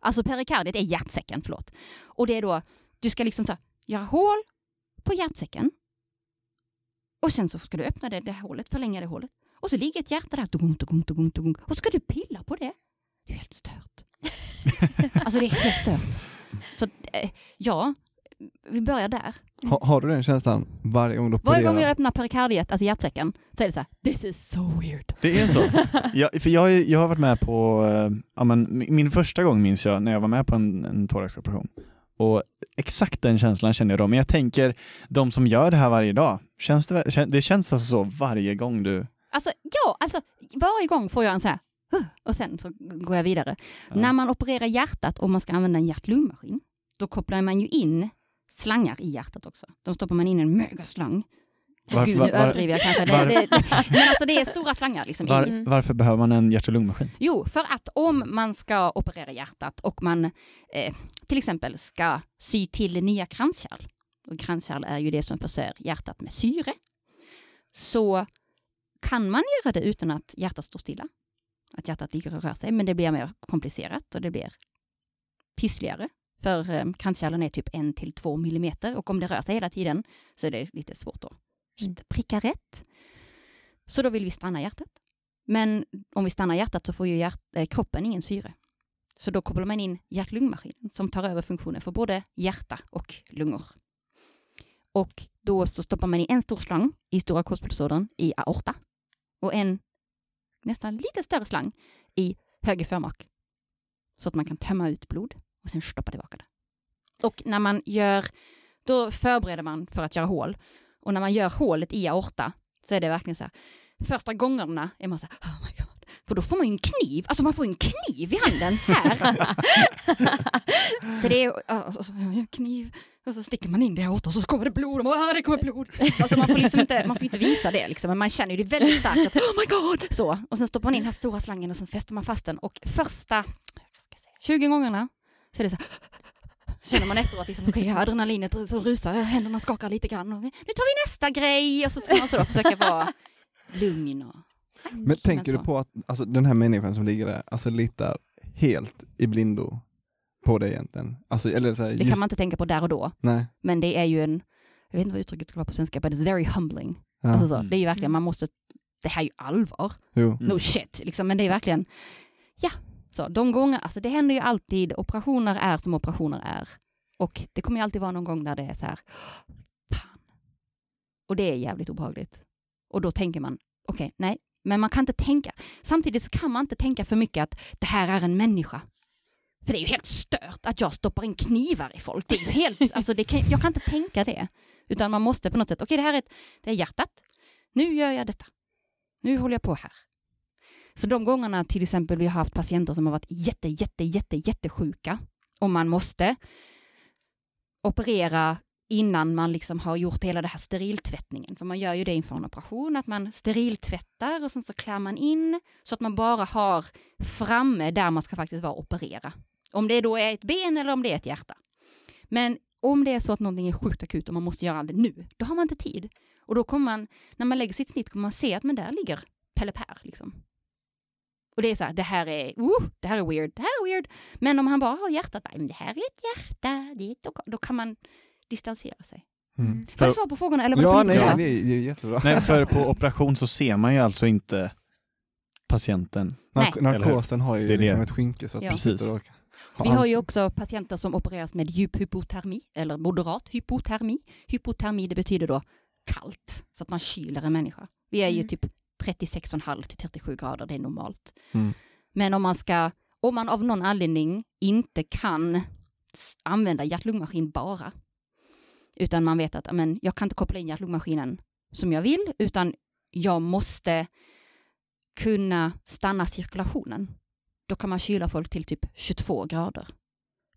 Alltså perikardiet är hjärtsäcken, förlåt. Och det är då, du ska liksom så här, göra hål på hjärtsäcken. Och sen så ska du öppna det, det här hålet, förlänga det hålet. Och så ligger ett hjärta där, dugum, dugum, dugum, dugum. och så ska du pilla på det. Det är helt stört. Alltså det är helt stört. Så eh, ja, vi börjar där. Ha, har du den känslan varje gång du opererar? Varje gång jag öppnar perikardiet, alltså hjärtsäcken, så är det så här, this is so weird. Det är så? [LAUGHS] jag, för jag, jag har varit med på, eh, ja, men, min första gång minns jag när jag var med på en, en thoraxoperation. Och exakt den känslan känner jag då, men jag tänker de som gör det här varje dag, känns det, det känns alltså så varje gång du... Alltså ja, alltså varje gång får jag en så här, och sen så går jag vidare. Ja. När man opererar hjärtat och man ska använda en hjärt-lungmaskin, då kopplar man ju in slangar i hjärtat också. Då stoppar man in en megaslang. Var- Gud, var- nu överdriver jag kanske. Det, det, men alltså det är stora slangar liksom. Var. Mm. Varför behöver man en hjärt och lungmaskin? Jo, för att om man ska operera hjärtat och man eh, till exempel ska sy till nya kranskärl, och kranskärl är ju det som förser hjärtat med syre, så kan man göra det utan att hjärtat står stilla. Att hjärtat ligger och rör sig, men det blir mer komplicerat och det blir pyssligare. För eh, kranskärlen är typ en till två millimeter och om det rör sig hela tiden så är det lite svårt att Mm. pricka rätt. Så då vill vi stanna hjärtat. Men om vi stannar hjärtat så får ju hjärt, eh, kroppen ingen syre. Så då kopplar man in hjärt-lungmaskinen som tar över funktionen för både hjärta och lungor. Och då så stoppar man in en stor slang i stora korsbulsådern i aorta och en nästan lite större slang i höger förmak. Så att man kan tömma ut blod och sen stoppa tillbaka det. Och när man gör, då förbereder man för att göra hål. Och när man gör hålet i aorta så är det verkligen så här, första gångerna är man så här, oh my god. För då får man ju en kniv, alltså man får en kniv i handen här. det är, alltså, kniv, och så sticker man in det åt och så kommer det blod, och man, ah, det kommer blod. Alltså man får liksom inte, man får inte visa det liksom, men man känner ju det väldigt starkt att, oh my god. Så, och sen stoppar man in den här stora slangen och sen fäster man fast den och första, 20 gångerna så är det så här, känner man efteråt liksom, okay, adrenalinet så rusar, händerna skakar lite grann. Och, nu tar vi nästa grej och så ska man så då försöka vara lugn och... Men tänker du på att alltså, den här människan som ligger där, alltså litar helt i blindo på dig egentligen? Alltså, eller så här, Det just, kan man inte tänka på där och då, Nej. men det är ju en, jag vet inte vad uttrycket ska vara på svenska, but it's very humbling. Ja. Alltså så, Mm. det är ju verkligen, man måste, det här är ju allvar. Jo. Mm. No shit, liksom, men det är verkligen, ja, så de gånger, alltså det händer ju alltid, operationer är som operationer är. Och det kommer ju alltid vara någon gång där det är så här, fan. Och det är jävligt obehagligt. Och då tänker man, okej, nej, men man kan inte tänka, samtidigt så kan man inte tänka för mycket att det här är en människa. För det är ju helt stört att jag stoppar in knivar i folk. Det är ju helt, [LAUGHS] alltså det kan, jag kan inte tänka det. Utan man måste på något sätt, okej det här är, ett, det är hjärtat, nu gör jag detta. Nu håller jag på här. Så de gångerna till exempel vi har haft patienter som har varit jätte, jätte, jätte, jättesjuka och man måste operera innan man liksom har gjort hela det här steriltvättningen. För man gör ju det inför en operation, att man steriltvättar och sen så klär man in så att man bara har framme där man ska faktiskt vara och operera. Om det då är ett ben eller om det är ett hjärta. Men om det är så att någonting är sjukt akut och man måste göra det nu, då har man inte tid. Och då kommer man, när man lägger sitt snitt, kommer man se att men där ligger Pelle Per liksom. Och det är så här, det här är, uh, det här är weird, det här är weird. Men om han bara har hjärtat, mm, det här är ett hjärta, det är ett, då kan man distansera sig. Mm. Får jag svara på frågorna eller Ja, på nej, riktigt? det är, jättebra. Nej, för på operation så ser man ju alltså inte patienten. Nark- Nej. narkosen har ju Det är det. liksom ett skynke så att Ja. och Vi har ju också patienter som opereras med djup hypotermi, eller moderat hypotermi. Hypotermi, det betyder då kallt, så att man kyler en människa. Vi är ju Mm. typ 36,5 till 37 grader, det är normalt. Mm. Men om man ska, om man av någon anledning inte kan använda hjärt-lungmaskin bara, utan man vet att amen, jag kan inte koppla in hjärt-lungmaskinen som jag vill, utan jag måste kunna stanna cirkulationen. Då kan man kyla folk till typ 22 grader.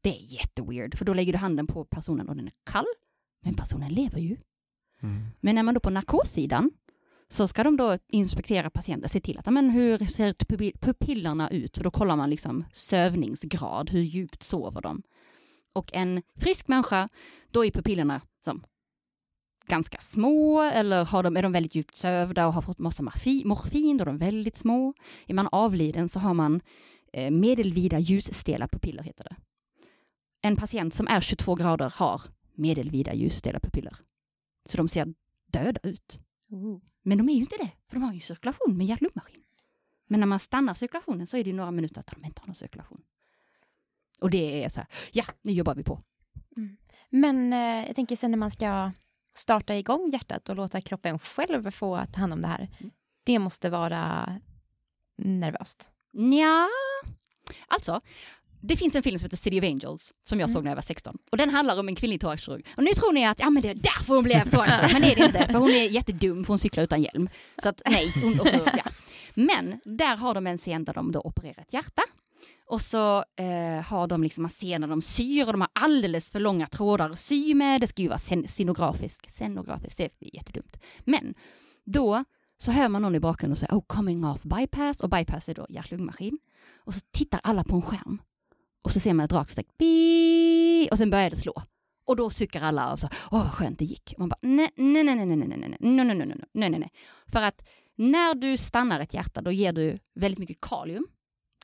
Det är jätteweird, för då lägger du handen på personen och den är kall, men personen lever ju. Mm. Men när man då på narkossidan så ska de då inspektera patienten, se till att, men hur ser pupi- pupillerna ut? För då kollar man liksom sövningsgrad, hur djupt sover de? Och en frisk människa, då är pupillerna som ganska små eller har de, är de väldigt djupt sövda och har fått massa morfi- morfin, då är de väldigt små. Är man avliden så har man eh, medelvida ljusstela pupiller, heter det. En patient som är 22 grader har medelvida ljusstela pupiller. Så de ser döda ut. Men de är ju inte det, för de har ju cirkulation med hjärt-lungmaskin. Men när man stannar cirkulationen så är det ju några minuter att de inte har någon cirkulation. Och det är så här, ja, nu jobbar vi på. Men eh, jag tänker sen när man ska starta igång hjärtat och låta kroppen själv få ta hand om det här. Mm. Det måste vara nervöst. Ja, alltså, det finns en film som heter City of Angels som jag Mm. såg när jag var 16. Och den handlar om en kvinnlig thoraxkirurg. Och nu tror ni att ja, men det är därför hon blev thoraxkirurg. men det är det inte, för hon är jättedum för hon cyklar utan hjälm. Så att nej, hon, så, ja. Men där har de en scen där de då opererar ett hjärta. Och så eh, har de liksom, man ser när de syr och de har alldeles för långa trådar att sy med. Det ska ju vara sen- scenografiskt. Scenografiskt, det är jättedumt. Men då så hör man någon i bakgrunden och säger oh, coming off bypass och bypass är då hjärt-lungmaskin. Och så tittar alla på en skärm och så ser man ett rakt streck, och sen börjar det slå. Och då suckar alla och så, åh vad skönt det gick. Man bara, nej, nej, nej, nej, nej, nej, nej, nej, nej, nej, nej, nej, nej, nej. För att när du stannar ett hjärta, då ger du väldigt mycket kalium.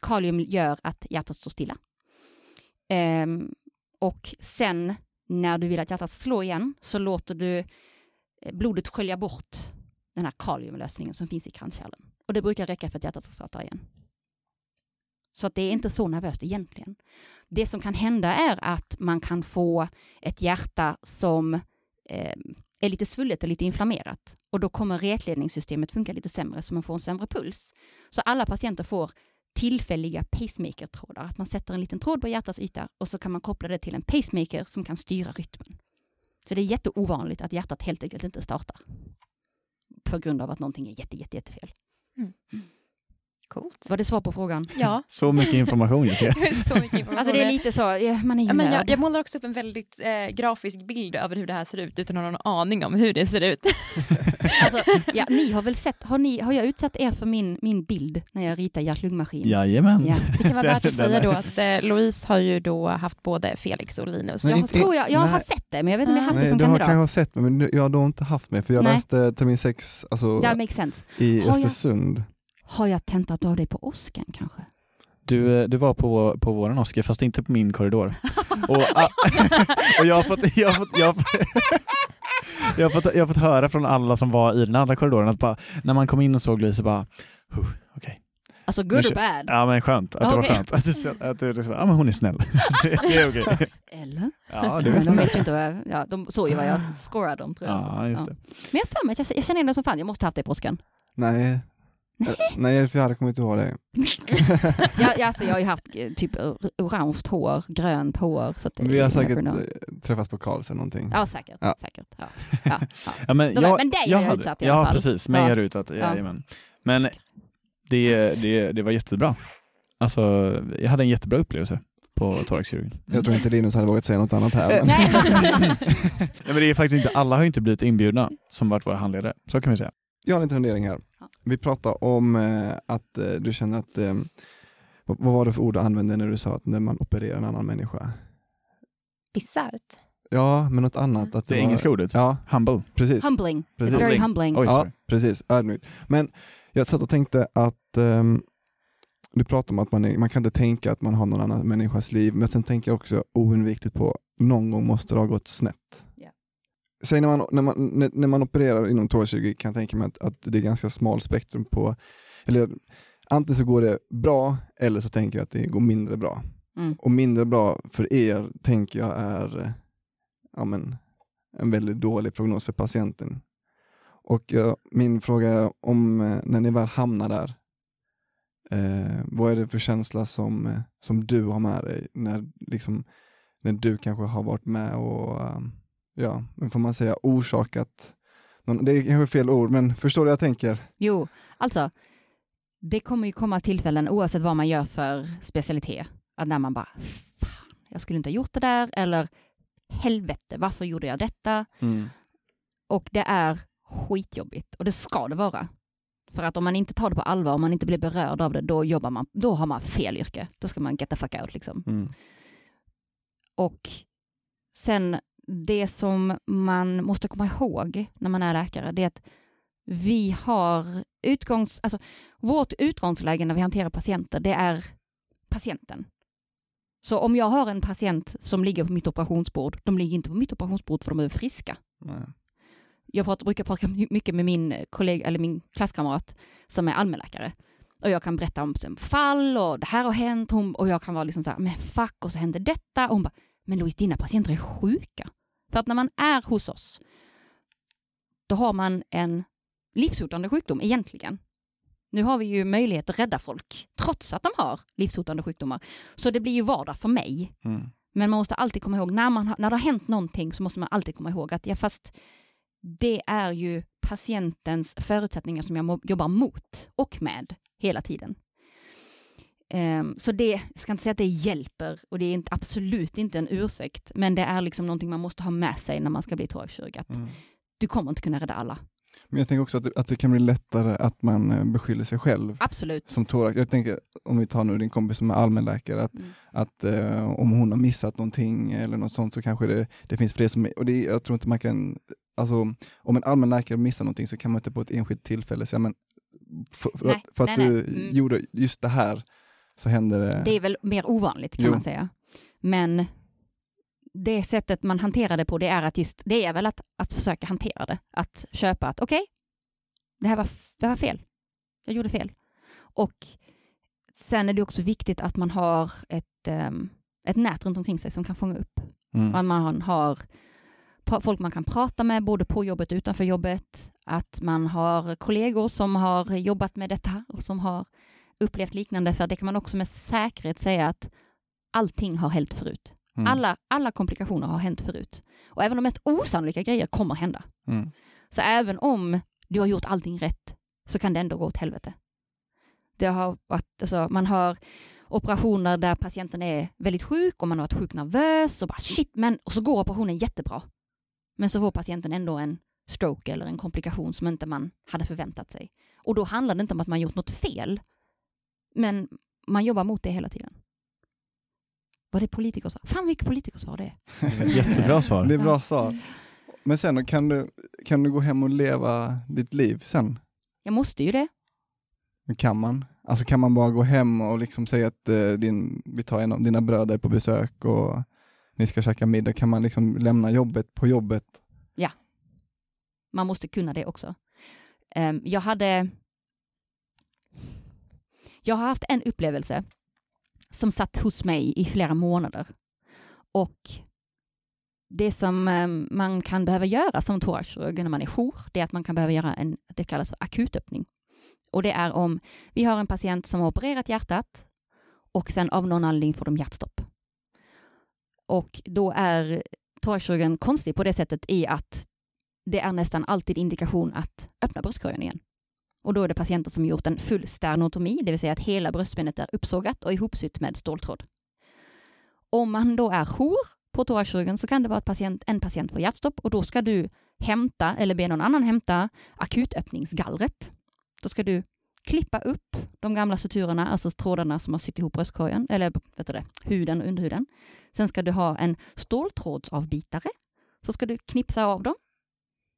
Kalium gör att hjärtat står stilla. Um, och sen när du vill att hjärtat ska slå igen så låter du eh, blodet skölja bort den här kaliumlösningen som finns i kranskärlen. Och det brukar räcka för att hjärtat ska starta igen. Så att det är inte så nervöst egentligen. Det som kan hända är att man kan få ett hjärta som eh, är lite svullet och lite inflammerat. Och då kommer retledningssystemet funka lite sämre så man får en sämre puls. Så alla patienter får tillfälliga pacemaker-trådar. Att man sätter en liten tråd på hjärtats yta och så kan man koppla det till en pacemaker som kan styra rytmen. Så det är jätteovanligt att hjärtat helt enkelt inte startar. På grund av att någonting är jätte, jätte, jättefel. Coolt. Var det svar på frågan? Ja, [LAUGHS] Så mycket information Jessica. [LAUGHS] så mycket information. Alltså det är lite så, man är ju Ja, men jag, jag målar också upp en väldigt eh, grafisk bild över hur det här ser ut utan att ha någon aning om hur det ser ut. [LAUGHS] Alltså, ja, ni har väl sett, har, ni, har jag utsatt er för min, min bild när jag ritar hjärt-lungmaskin? Jajamän. Ja. Det kan vara värt att säga då att eh, Louise har ju då haft både Felix och Linus. Men Jag inte- tror jag, jag har nej. sett det, men jag vet inte om jag har haft det Nej, som du har kandidat. kanske sett mig, men du- jag har då inte haft mig, för jag Nej. läste termin 6 alltså, Det makes sense. i Har jag- Östersund. Har jag tentat av dig på Oscar kanske? Du, eh, du var på, på våran Oscar, fast inte på min korridor. [LAUGHS] Och, ah, [LAUGHS] och jag har fått, jag har fått, jag har fått, [LAUGHS] jag har fått, jag har fått höra från alla som var i den andra korridoren att bara, när man kom in och såg Louise bara, "Huh, okej, Alltså Men good or bad? ja men skönt, att det var skönt. Att du, att du liksom, ja men hon är snäll. det, det är okej. Eller? Ja, det Men vet de man. vet ju inte, vad jag- ja, de såg ju vad jag scorade dem tror jag. Ja, just det. Men jag för mig att jag, jag känner det som fan, jag måste ha haft det på Oscar. Nej. Eh, Nej, för jag hade kommit ihåg det. [LAUGHS] jag, jag, alltså, jag har ju haft eh, typ or- orange hår, grönt hår. Så att det, Vi har säkert eh, träffats på Karls eller någonting. Ja, säkert. Ja. säkert. Ja. Ja, ja. Ja, men, jag, men dig jag har jag hade- utsatt i alla Ja, fall. precis. Mig Ja. har du utsatt, Ja. jajamän. Men det, det, det var jättebra. Alltså, jag hade en jättebra upplevelse på thoraxkirurgen. Jag tror inte Linus hade vågat säga något annat här. Men... Nej. [LAUGHS] Ja, men det är faktiskt inte, alla har ju inte blivit inbjudna som varit våra handledare. Så kan vi säga. Jag har en liten fundering här. Ja. Vi pratar om eh, att eh, du känner att, eh, vad, vad var det för ord du använde när du sa att när man opererar en annan människa? Bisarrt. Ja, men något annat. Att Det var- engelska ordet. Ja, Humble. precis. Humbling. precis. It's very Humbling. Oj, ja, precis. Ödmjukt. Men jag satt och tänkte att ehm, du pratar om att man, är, man kan inte tänka att man har någon annan människas liv, men sen tänker jag också oundvikligt på någon gång måste det ha gått snett. Säg när man, när, man, när, när man opererar inom thoraxkirurgi kan jag tänka mig att, att det är ganska smal spektrum på, eller antingen så går det bra eller så tänker jag att det går mindre bra. Mm. Och mindre bra för er tänker jag är ja, men, en väldigt dålig prognos för patienten. Och ja, min fråga är om eh, när ni väl hamnar där, eh, vad är det för känsla som, eh, som du har med dig när, liksom, när du kanske har varit med och, eh, ja, men får man säga orsakat, någon, det är kanske fel ord, men förstår du vad jag tänker? Jo, alltså, det kommer ju komma tillfällen oavsett vad man gör för specialitet. Att när man bara, fan, jag skulle inte ha gjort det där, eller helvete, varför gjorde jag detta? Och det är skitjobbigt, och det ska det vara. För att om man inte tar det på allvar, om man inte blir berörd av det, då jobbar man, då har man fel yrke. Då ska man get the fuck out liksom. Mm. Och sen det som man måste komma ihåg när man är läkare, det är att vi har utgångs... Alltså, vårt utgångsläge när vi hanterar patienter, det är patienten. Så om jag har en patient som ligger på mitt operationsbord, de ligger inte på mitt operationsbord för de är friska. Nej. Jag pratar, brukar prata mycket med min kollega, eller min klasskamrat som är allmänläkare. Och jag kan berätta om fall och det här har hänt hon, och jag kan vara liksom så här, men fuck och så hände detta. Och hon bara, men Louise dina patienter är sjuka. För att när man är hos oss, då har man en livshotande sjukdom egentligen. Nu har vi ju möjlighet att rädda folk trots att de har livshotande sjukdomar. Så det blir ju vardag för mig. Mm. Men man måste alltid komma ihåg, när, man har, när det har hänt någonting så måste man alltid komma ihåg att ja, fast det är ju patientens förutsättningar som jag jobbar mot och med hela tiden. Ehm, så det, jag ska inte säga att det hjälper och det är inte, absolut inte en ursäkt, men det är liksom någonting man måste ha med sig när man ska bli thoraxkirurg. Att Mm. Du kommer inte kunna rädda alla. Men jag tänker också att det, att det kan bli lättare att man eh, beskyller sig själv Absolut. som thorax. Jag tänker, om vi tar nu din kompis som är allmänläkare, att, Mm. att eh, om hon har missat någonting eller något sånt så kanske det, det finns fler som, och det, jag tror inte man kan, alltså om en allmänläkare missar någonting så kan man inte på ett enskilt tillfälle säga, men för, för, Nej, att- för att nej, du. Mm. gjorde just det här så hände det. Det är väl mer ovanligt kan Jo. man säga. Men det sättet man hanterar det på, det är att just, det är väl att, att försöka hantera det. Att köpa att okej, det här var, det var fel. Jag gjorde fel. Och sen är det också viktigt att man har ett, ehm, ett nät runt omkring sig som kan fånga upp. Mm. Att man har folk man kan prata med både på jobbet och utanför jobbet. Att man har kollegor som har jobbat med detta och som har upplevt liknande. För det kan man också med säkerhet säga att allting har hänt förut. Mm. Alla, alla komplikationer har hänt förut. Och även de mest osannolika grejer kommer hända. Mm. Så även om du har gjort allting rätt så kan det ändå gå åt helvete. Det har varit, alltså, man har operationer där patienten är väldigt sjuk och man har varit sjukt nervös och bara shit, men och så går operationen jättebra. Men så får patienten ändå en stroke eller en komplikation som inte man hade förväntat sig. Och då handlar det inte om att man gjort något fel, men man jobbar mot det hela tiden. Var det politikersvar? Fan vilket politikersvar det är. [LAUGHS] Jättebra svar. Det är bra svar. Men sen då, kan du, kan du gå hem och leva ditt liv sen? Jag måste ju det. Kan man? Alltså kan man bara gå hem och liksom säga att eh, din, vi tar en av dina bröder på besök och ni ska käka middag. Kan man liksom lämna jobbet på jobbet? Man måste kunna det också. Ehm, jag hade... Jag har haft en upplevelse som satt hos mig i flera månader. Och det som ehm, man kan behöva göra som thoraxkirurg när man är jour, det är att man kan behöva göra en, det kallas för akutöppning. Och det är om vi har en patient som har opererat hjärtat och sen av någon anledning får de hjärtstopp. Och då är thoraxkirurgen konstig på det sättet i att det är nästan alltid indikation att öppna bröstkorgen igen. Och då är det patienter som gjort en full sternotomi, det vill säga att hela bröstbenet är uppsågat och ihopsytt med ståltråd. Om man då är jour på thoraxkirurgen så kan det vara att patient, en patient får hjärtstopp och då ska du hämta eller be någon annan hämta akutöppningsgallret. Då ska du klippa upp de gamla suturerna, alltså trådarna som har sytt ihop bröstkorgen, eller vet du det, huden och underhuden. Sen ska du ha en ståltrådsavbitare. Så ska du knipsa av dem,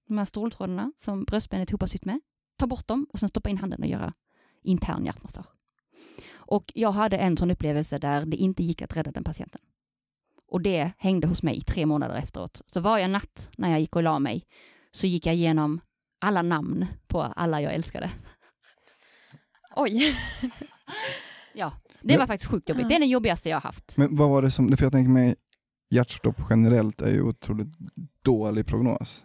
de här ståltrådarna som bröstbenet ihop har sytt med. Ta bort dem och sen stoppa in handen och göra intern hjärtmassage. Och jag hade en sån upplevelse där det inte gick att rädda den patienten. Och det hängde hos mig tre månader efteråt. Så varje natt när jag gick och la mig så gick jag igenom alla namn på alla jag älskade. Oj. [LAUGHS] Ja, det var faktiskt sjukt jobbigt. Det är det jobbigaste jag har haft. Men vad var det som, för jag tänker mig hjärtstopp generellt är ju otroligt dålig prognos.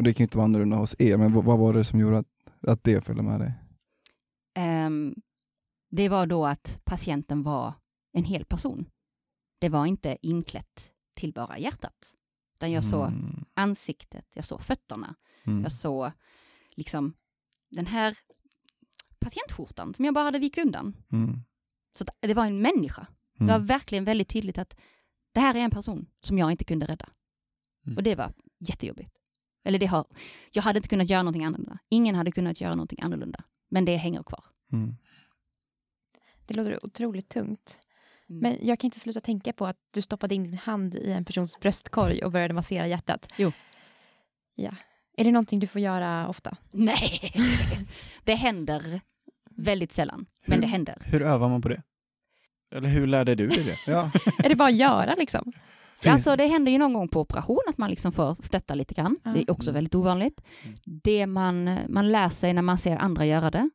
Och det kan ju inte vara annorlunda hos er, men vad, vad var det som gjorde att, att det följde med dig? Ehm, det var då att patienten var en hel person. Det var inte inklätt till bara hjärtat. Utan jag såg Mm. ansiktet, jag såg fötterna, Mm. jag såg liksom den här patientskjortan som jag bara hade vikt undan. Mm. Så det var en människa. Det var Mm. verkligen väldigt tydligt att det här är en person som jag inte kunde rädda. Mm. Och det var jättejobbigt. Eller det har, jag hade inte kunnat göra någonting annorlunda. Ingen hade kunnat göra någonting annorlunda. Men det hänger kvar. Mm. Det låter otroligt tungt. Mm. Men jag kan inte sluta tänka på att du stoppade in din hand i en persons bröstkorg och började massera hjärtat. Jo. Ja. Är det någonting du får göra ofta? Nej, [LAUGHS] det händer väldigt sällan. Men Hur? det händer. Hur övar man på det? Eller hur lärde du dig det? Ja. [LAUGHS] är det bara att göra liksom? Finns- Alltså det händer ju någon gång på operation att man liksom får stötta lite grann. Ja. Det är också väldigt ovanligt. Mm. Det man, man lär sig när man ser andra göra det.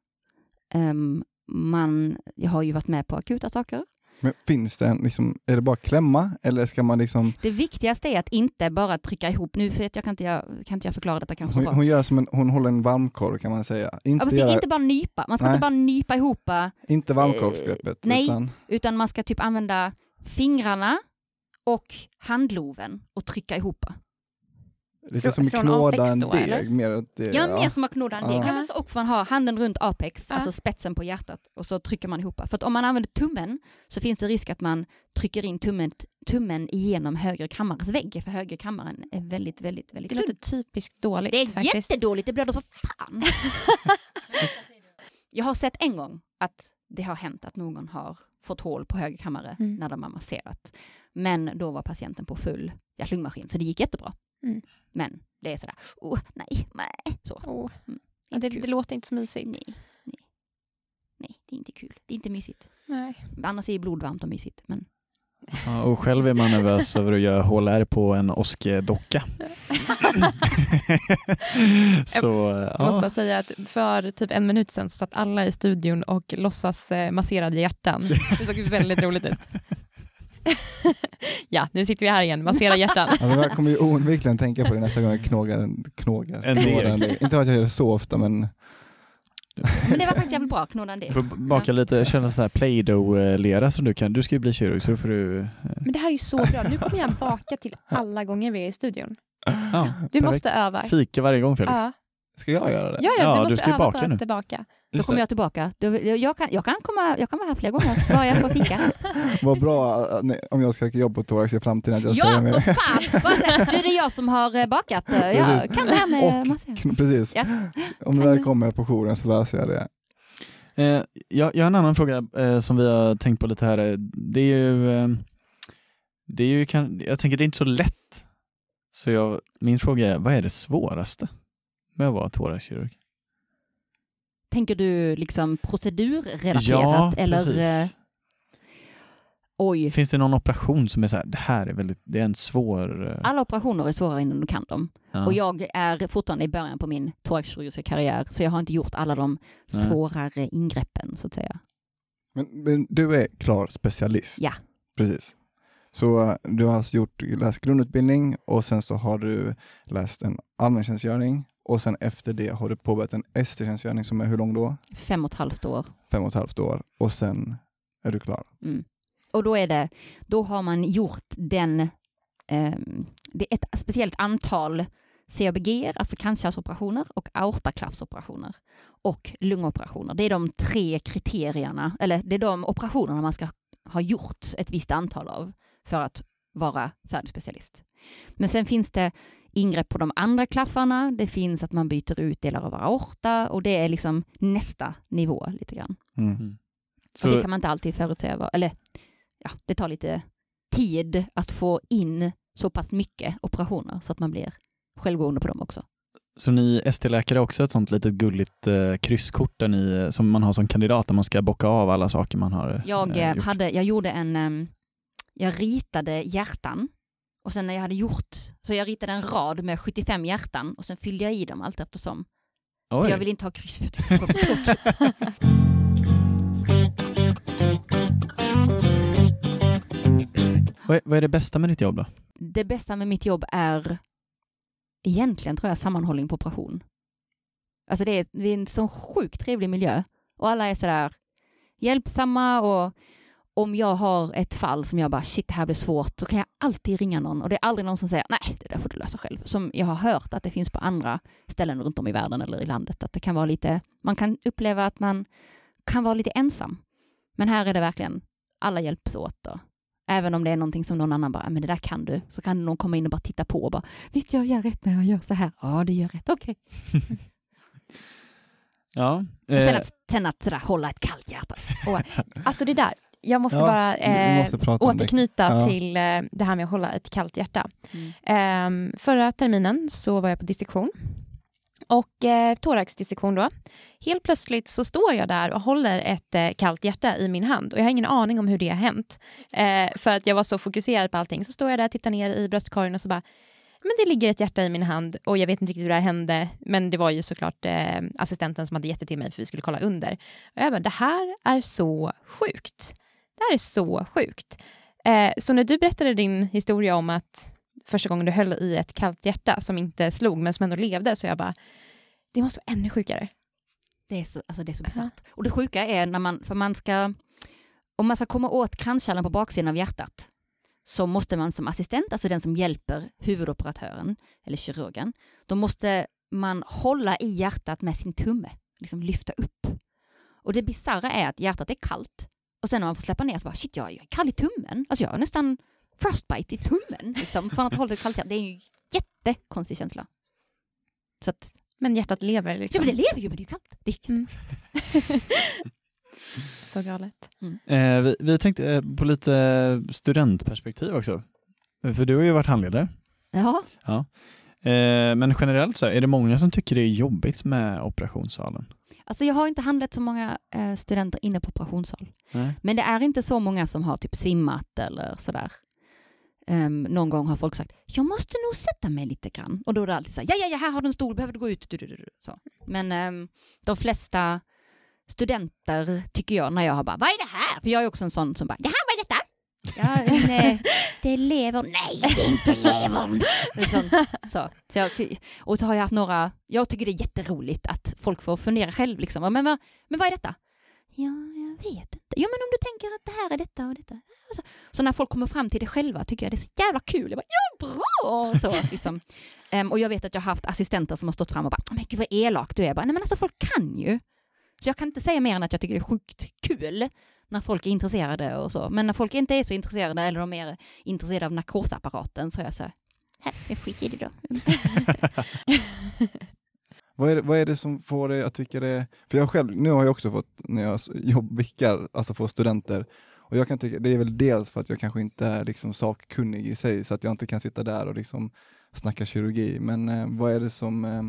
Ehm, man, jag har ju varit med på akuta saker. Men finns det en, liksom, är det bara klämma eller ska man liksom, Det viktigaste är att inte bara trycka ihop, nu för att jag kan inte, jag, kan inte jag förklara detta kanske hon, bra. hon gör som en, hon håller en varmkorv kan man säga. Ja, Inte, är göra, inte bara nypa, man ska Nej. inte bara nypa ihop, inte varmkorvsgreppet. nej. Utan, utan man ska typ använda fingrarna och handloven och trycka ihop. lite som att knåda en deg. eller? Mer att det, Ja, mer som att knåda en deg. Ja. Ja. också man har handen runt apex, Ja. alltså spetsen på hjärtat, och så trycker man ihop. För att om man använder tummen så finns det risk att man trycker in tummen, tummen igenom högre kammarens vägg, för högre kammaren är väldigt, väldigt, väldigt Det låter typiskt dåligt Det är faktiskt. jättedåligt, det blöder så fan. [LAUGHS] jag har sett en gång att det har hänt att någon har fått hål på höger kammare Mm. när de har masserat. Men då var patienten på full hjärt-lungmaskin, så det gick jättebra. Mm. Men det är sådär, oh, nej, nej, så. Åh. Mm. Ja, det, det låter inte så mysigt. Nej, nej. Nej, det är inte kul. Det är inte mysigt. Nej. Annars är ju blod varmt och mysigt. Men Ja, och själv är man nervös över att göra HLR på en åskedocka. [LAUGHS] så Jag måste ja, bara säga att för typ en minut sedan så satt alla i studion och låtsas eh, masserade hjärtan. Det såg väldigt roligt ut. ja, nu sitter vi här igen, massera hjärtan. Alltså, jag kommer ju oundvikligen tänka på det nästa gång jag knogar en, knogar, En deg. Inte att jag gör det så ofta men Men det var faktiskt jävligt bra, knåda en del. får baka lite, känna så här Play-Doh-lera som du kan. Du ska ju bli kirurg så då får du... eh, Men det här är ju så bra, nu kommer jag baka till alla gånger vi är i studion. Ja, Du Perfekt. måste öva. fika varje gång Felix. Ja, ska jag göra det? ja, ja Ja, du du måste ska ju öva baka på nu. att tillbaka. Då kommer jag tillbaka. Då, jag, kan, jag, kan komma, jag kan vara här flera gånger, bara jag får fika. [LAUGHS] Vad bra eh, nej, om jag ska söka jobb på Thorax i framtiden att jag Ja, säger för med. fan! Bara så här, Du, det är jag som har eh, bakat. eh, Jag Precis. kan det här med Och-. Kn- Precis. Ja. Om Kan väl du- kommer på jouren så löser jag det. Eh, jag, jag har en annan fråga eh, som vi har tänkt på lite här. Det är ju, eh, det är ju kan, jag tänker det är inte så lätt. Så jag, min fråga är, vad är det svåraste med att vara thoraxkirurg? Tänker du liksom procedurrelaterat Ja, eller? precis. eh, Oj, Finns det någon operation som är så här, det här är väldigt, det är en svår... eh, alla operationer är svårare innan du kan dem. ja. Och jag är fortfarande i början på min thoraxkirurgiska karriär, så jag har inte gjort alla de Nej. svårare ingreppen, så att säga. Men, men du är klar specialist? Ja. Precis. Så eh, du har alltså gjort, läst grundutbildning och sen så har du läst en allmäntjänstgöring och sen efter det har du påbörjat en ST-tjänstgöring som är hur lång då? Fem och ett halvt år. Fem och ett halvt år och sen är du klar. Mm. Och då är det, då har man gjort den, ehm, det är ett speciellt antal CABG, alltså kranskärlsoperationer och aortaklaffsoperationer och lungoperationer. Det är de tre kriterierna, eller det är de operationerna man ska ha gjort ett visst antal av för att vara färdig specialist. Men sen finns det ingrepp på de andra klaffarna, det finns att man byter ut delar av aorta och det är liksom nästa nivå lite grann. Mm. så, Och det kan man inte alltid förutse, eller ja, det tar lite tid att få in så pass mycket operationer så att man blir självgående på dem också. så ni ST-läkare är också ett sånt litet gulligt eh, krysskort där ni, eh, som man har som kandidat där man ska bocka av alla saker man har Jag, eh, gjort. hade, jag gjorde en, ehm, jag ritade hjärtan och sen när jag hade gjort, så jag ritade en rad med 75 hjärtan och sen fyllde jag i dem allt eftersom. För jag vill inte ha kryss för vad, är, vad är det bästa med ditt jobb då? Det bästa med mitt jobb är egentligen tror jag sammanhållning på operation. Alltså det är, det är en sån sjukt trevlig miljö och alla är sådär hjälpsamma och om jag har ett fall som jag bara shit det här blir svårt så kan jag alltid ringa någon och det är aldrig någon som säger nej det där får du lösa själv. Som jag har hört att det finns på andra ställen runt om i världen eller i landet att det kan vara lite, man kan uppleva att man kan vara lite ensam. Men här är det verkligen alla hjälps åt och Även om det är någonting som någon annan bara, "Ah, men det där kan du. Så kan någon komma in och bara titta på och bara, visst jag gör rätt när jag gör så här. Ja, du gör rätt, okej. [LAUGHS] Ja. Och sen eh, att, sen att sådär, hålla ett kallt hjärta. Alltså det där, jag måste Ja, bara eh, måste återknyta Ja. till eh, det här med att hålla ett kallt hjärta. Mm. Ehm, förra terminen så var jag på dissektion och eh, thoraxdissektion då. Helt plötsligt så står jag där och håller ett eh, kallt hjärta i min hand och jag har ingen aning om hur det har hänt. Eh, för att jag var så fokuserad på allting. Så står jag där och tittar ner i bröstkorgen och så bara men det ligger ett hjärta i min hand och jag vet inte riktigt hur det här hände men det var ju såklart eh, assistenten som hade gett det till mig för vi skulle kolla under. Och jag bara, det här är så sjukt. Det här är så sjukt. Eh, så när du berättade din historia om att första gången du höll i ett kallt hjärta som inte slog men som ändå levde så jag bara, det måste vara ännu sjukare. Det är så, alltså det är så bisarrt. Och det sjuka är när man, för man ska, om man ska komma åt kranskärlen på baksidan av hjärtat, så måste man som assistent, alltså den som hjälper huvudoperatören eller kirurgen, då måste man hålla i hjärtat med sin tumme, liksom lyfta upp. Och det bisarra är att hjärtat är kallt och sen när man får släppa ner så bara shit jag är kall i tummen. Alltså jag har nästan frostbite i tummen liksom, från att ha hållit ett kallt. Det är ju en jättekonstig känsla. Så att, Men hjärtat lever ja liksom. men det lever ju men det är ju kallt. Det är, Mm. [LAUGHS] så galet. Eh, vi, vi tänkte eh, på lite studentperspektiv också. För du har ju varit handledare. ja. Eh, men generellt så här, är det många som tycker det är jobbigt med operationssalen? Alltså jag har inte handlat så många eh, studenter inne på operationssal. Nej. Men det är inte så många som har typ svimmat eller sådär. Ehm, någon gång har folk sagt, jag måste nog sätta mig lite grann. Och då är det alltid så här, ja, ja, ja, här har du en stol, behöver du gå ut? Så. Men ehm, de flesta studenter tycker jag, när jag har bara, vad är det här? För jag är också en sån som bara, jaha, vad är detta? Ja, en, eh, det är levern. Nej, det är inte levern. Liksom, så. Så jag, och så har jag haft några, jag tycker det är jätteroligt att folk får fundera själv. Liksom. Men, vad- men vad är detta? Ja, jag vet inte. Ja, men om du tänker att det här är detta och detta. Och Så, så när folk kommer fram till det själva tycker jag det är så jävla kul. Jag bara, ja, bra! Så, liksom. um, och jag vet att jag har haft assistenter som har stått fram och bara, ah, men gud vad elak du är. Jag bara, Nej, men alltså folk kan ju. Så jag kan inte säga mer än att jag tycker det är sjukt kul när folk är intresserade och så. Men när folk inte är så intresserade eller de är intresserade av narkosapparaten så är jag så här, "Här, jag skiter i det då. [LAUGHS] Vad är, det, vad är det som får dig att tycka det? För jag själv, nu har jag också fått, när jag jobbvickar, alltså få studenter, och jag kan tycka, det är väl dels för att jag kanske inte är liksom sakkunnig i sig, så att jag inte kan sitta där och liksom snacka kirurgi, men eh, vad är det som eh,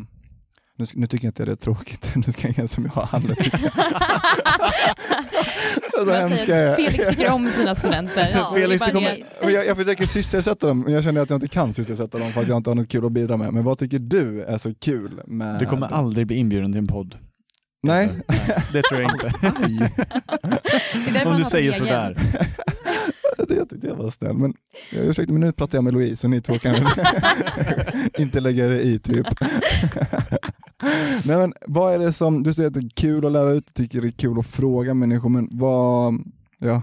nu, nu tycker jag inte det är tråkigt, [LAUGHS] nu ska ingen som jag har handlat [LAUGHS] tycka. Så Man hemska. Felix tycker om sina studenter. Ja, [LAUGHS] Felix, du kommer, jag, jag försöker sysselsätta dem, men jag känner att jag inte kan sysselsätta dem för att jag inte har något kul att bidra med. Men vad tycker du är så kul med... Du kommer aldrig bli inbjuden till en podd. Nej. Det tror jag inte. [LAUGHS] [LAUGHS] Om du säger sådär. Alltså, jag tyckte jag var snäll, men jag ursäkta, men nu pratar jag med Louise och ni två kan inte lägga er i typ. Nej men vad är det som, du säger att det är kul att lära ut, du tycker det är kul att fråga människor, men vad, ja,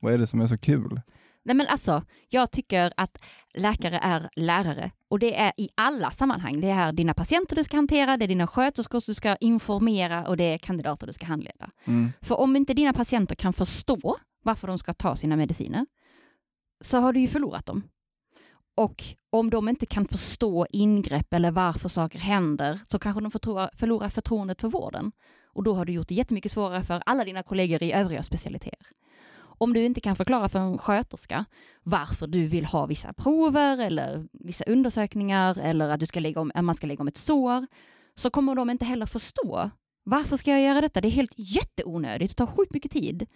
vad är det som är så kul? Nej men alltså, jag tycker att läkare är lärare och det är i alla sammanhang. Det är dina patienter du ska hantera, det är dina sköterskor du ska informera och det är kandidater du ska handleda. Mm. För om inte dina patienter kan förstå varför de ska ta sina mediciner så har du ju förlorat dem. Och om de inte kan förstå ingrepp eller varför saker händer så kanske de förlorar förtroendet för vården. Och då har du gjort det jättemycket svårare för alla dina kollegor i övriga specialiteter. Om du inte kan förklara för en sköterska varför du vill ha vissa prover eller vissa undersökningar eller att, du ska lägga om, att man ska lägga om ett sår så kommer de inte heller förstå varför ska jag göra detta? Det är helt jätteonödigt, det tar sjukt mycket tid.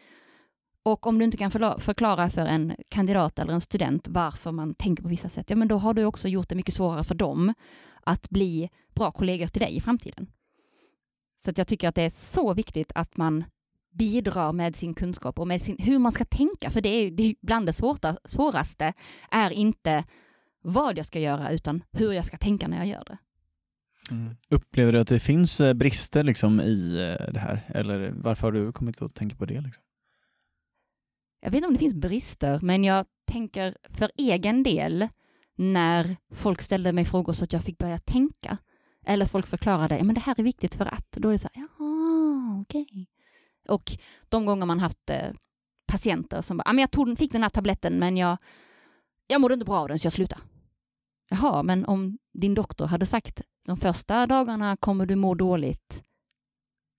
Och om du inte kan förklara för en kandidat eller en student varför man tänker på vissa sätt, ja men då har du också gjort det mycket svårare för dem att bli bra kollegor till dig i framtiden. Så att jag tycker att det är så viktigt att man bidrar med sin kunskap och med sin, hur man ska tänka, för det är, det är bland det svårta, svåraste är inte vad jag ska göra, utan hur jag ska tänka när jag gör det. Mm. Upplever du att det finns eh, brister liksom i eh, det här? Eller varför har du kommit att tänka på det? Liksom? Jag vet inte om det finns brister, men jag tänker för egen del när folk ställde mig frågor så att jag fick börja tänka. Eller folk förklarade, ja men det här är viktigt för att. Då är det så här, jaha, okej. Och de gånger man haft eh, patienter som bara, ja men jag tog, fick den här tabletten men jag, jag mådde inte bra av den så jag slutade. Jaha, men om din doktor hade sagt de första dagarna kommer du må dåligt,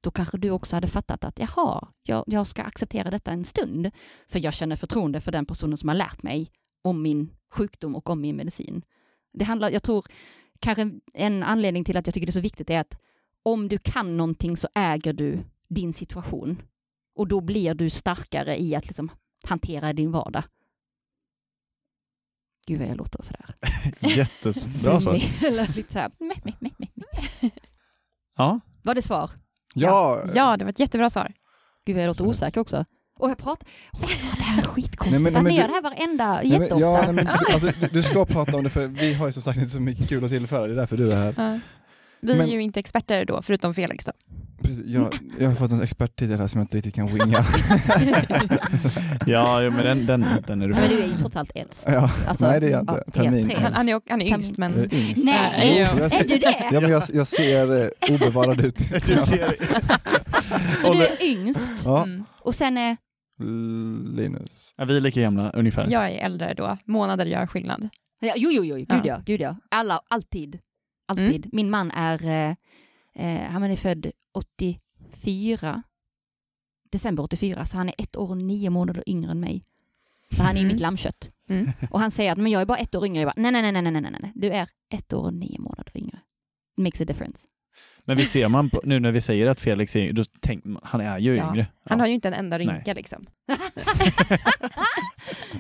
då kanske du också hade fattat att jaha, jag, jag ska acceptera detta en stund, för jag känner förtroende för den personen som har lärt mig om min sjukdom och om min medicin. Det handlar, jag tror, kanske en anledning till att jag tycker det är så viktigt är att om du kan någonting så äger du din situation och då blir du starkare i att liksom hantera din vardag. Gud vad jag låter sådär. [LAUGHS] Jättebra svar. Eller lite såhär, meh, meh, meh, meh. Ja, Var det svar? Ja, Ja, det var ett jättebra svar. Gud jag låter osäker också. Och jag pratar, oh, det här är skitkonstigt. Nej, men- men gör du- det här varenda, Nej, men, jätteofta. ja, nej, men, [LAUGHS] du- alltså, du, ska prata om det för vi har ju som sagt inte så mycket kul att tillföra, det är därför du är här. Vi Men- är ju inte experter då, förutom Felix då. Precis, jag, jag har fått en experttitel här som jag inte riktigt kan winga. [LAUGHS] ja jo, men den, den, den är du men du är ju trots allt äldst. ja, Alltså, nej det är jag inte. ja, Termin. P3. Han, han, är, han är yngst, men... Jag är yngst. Nej, Jo, jag är ser- du det? Ja, men jag, jag ser eh, obevarad ut. [LAUGHS] Du ser... [LAUGHS] Så du är yngst Ja, Mm. och sen är... Linus. Ja, vi är lika gamla ungefär. Jag är äldre då. Månader gör skillnad. Ja, jo, jo, jo, gud Ja. ja, gud ja. Alla, alltid. Alltid. Min man är, eh, eh, han är född 84, december 84, så han är ett år och nio månader yngre än mig. Så han är Mm. mitt lammkött. Mm. Och han säger att men jag är bara ett år yngre. Jag bara, nej, nej, nej, nej, nej, nej, nej, du är ett år och nio månader yngre. Makes a difference. Men vi ser man på, nu när vi säger att Felix är då tänk, han är ju Ja. yngre. Han Ja. har ju inte en enda Nej. rynka liksom. [LAUGHS]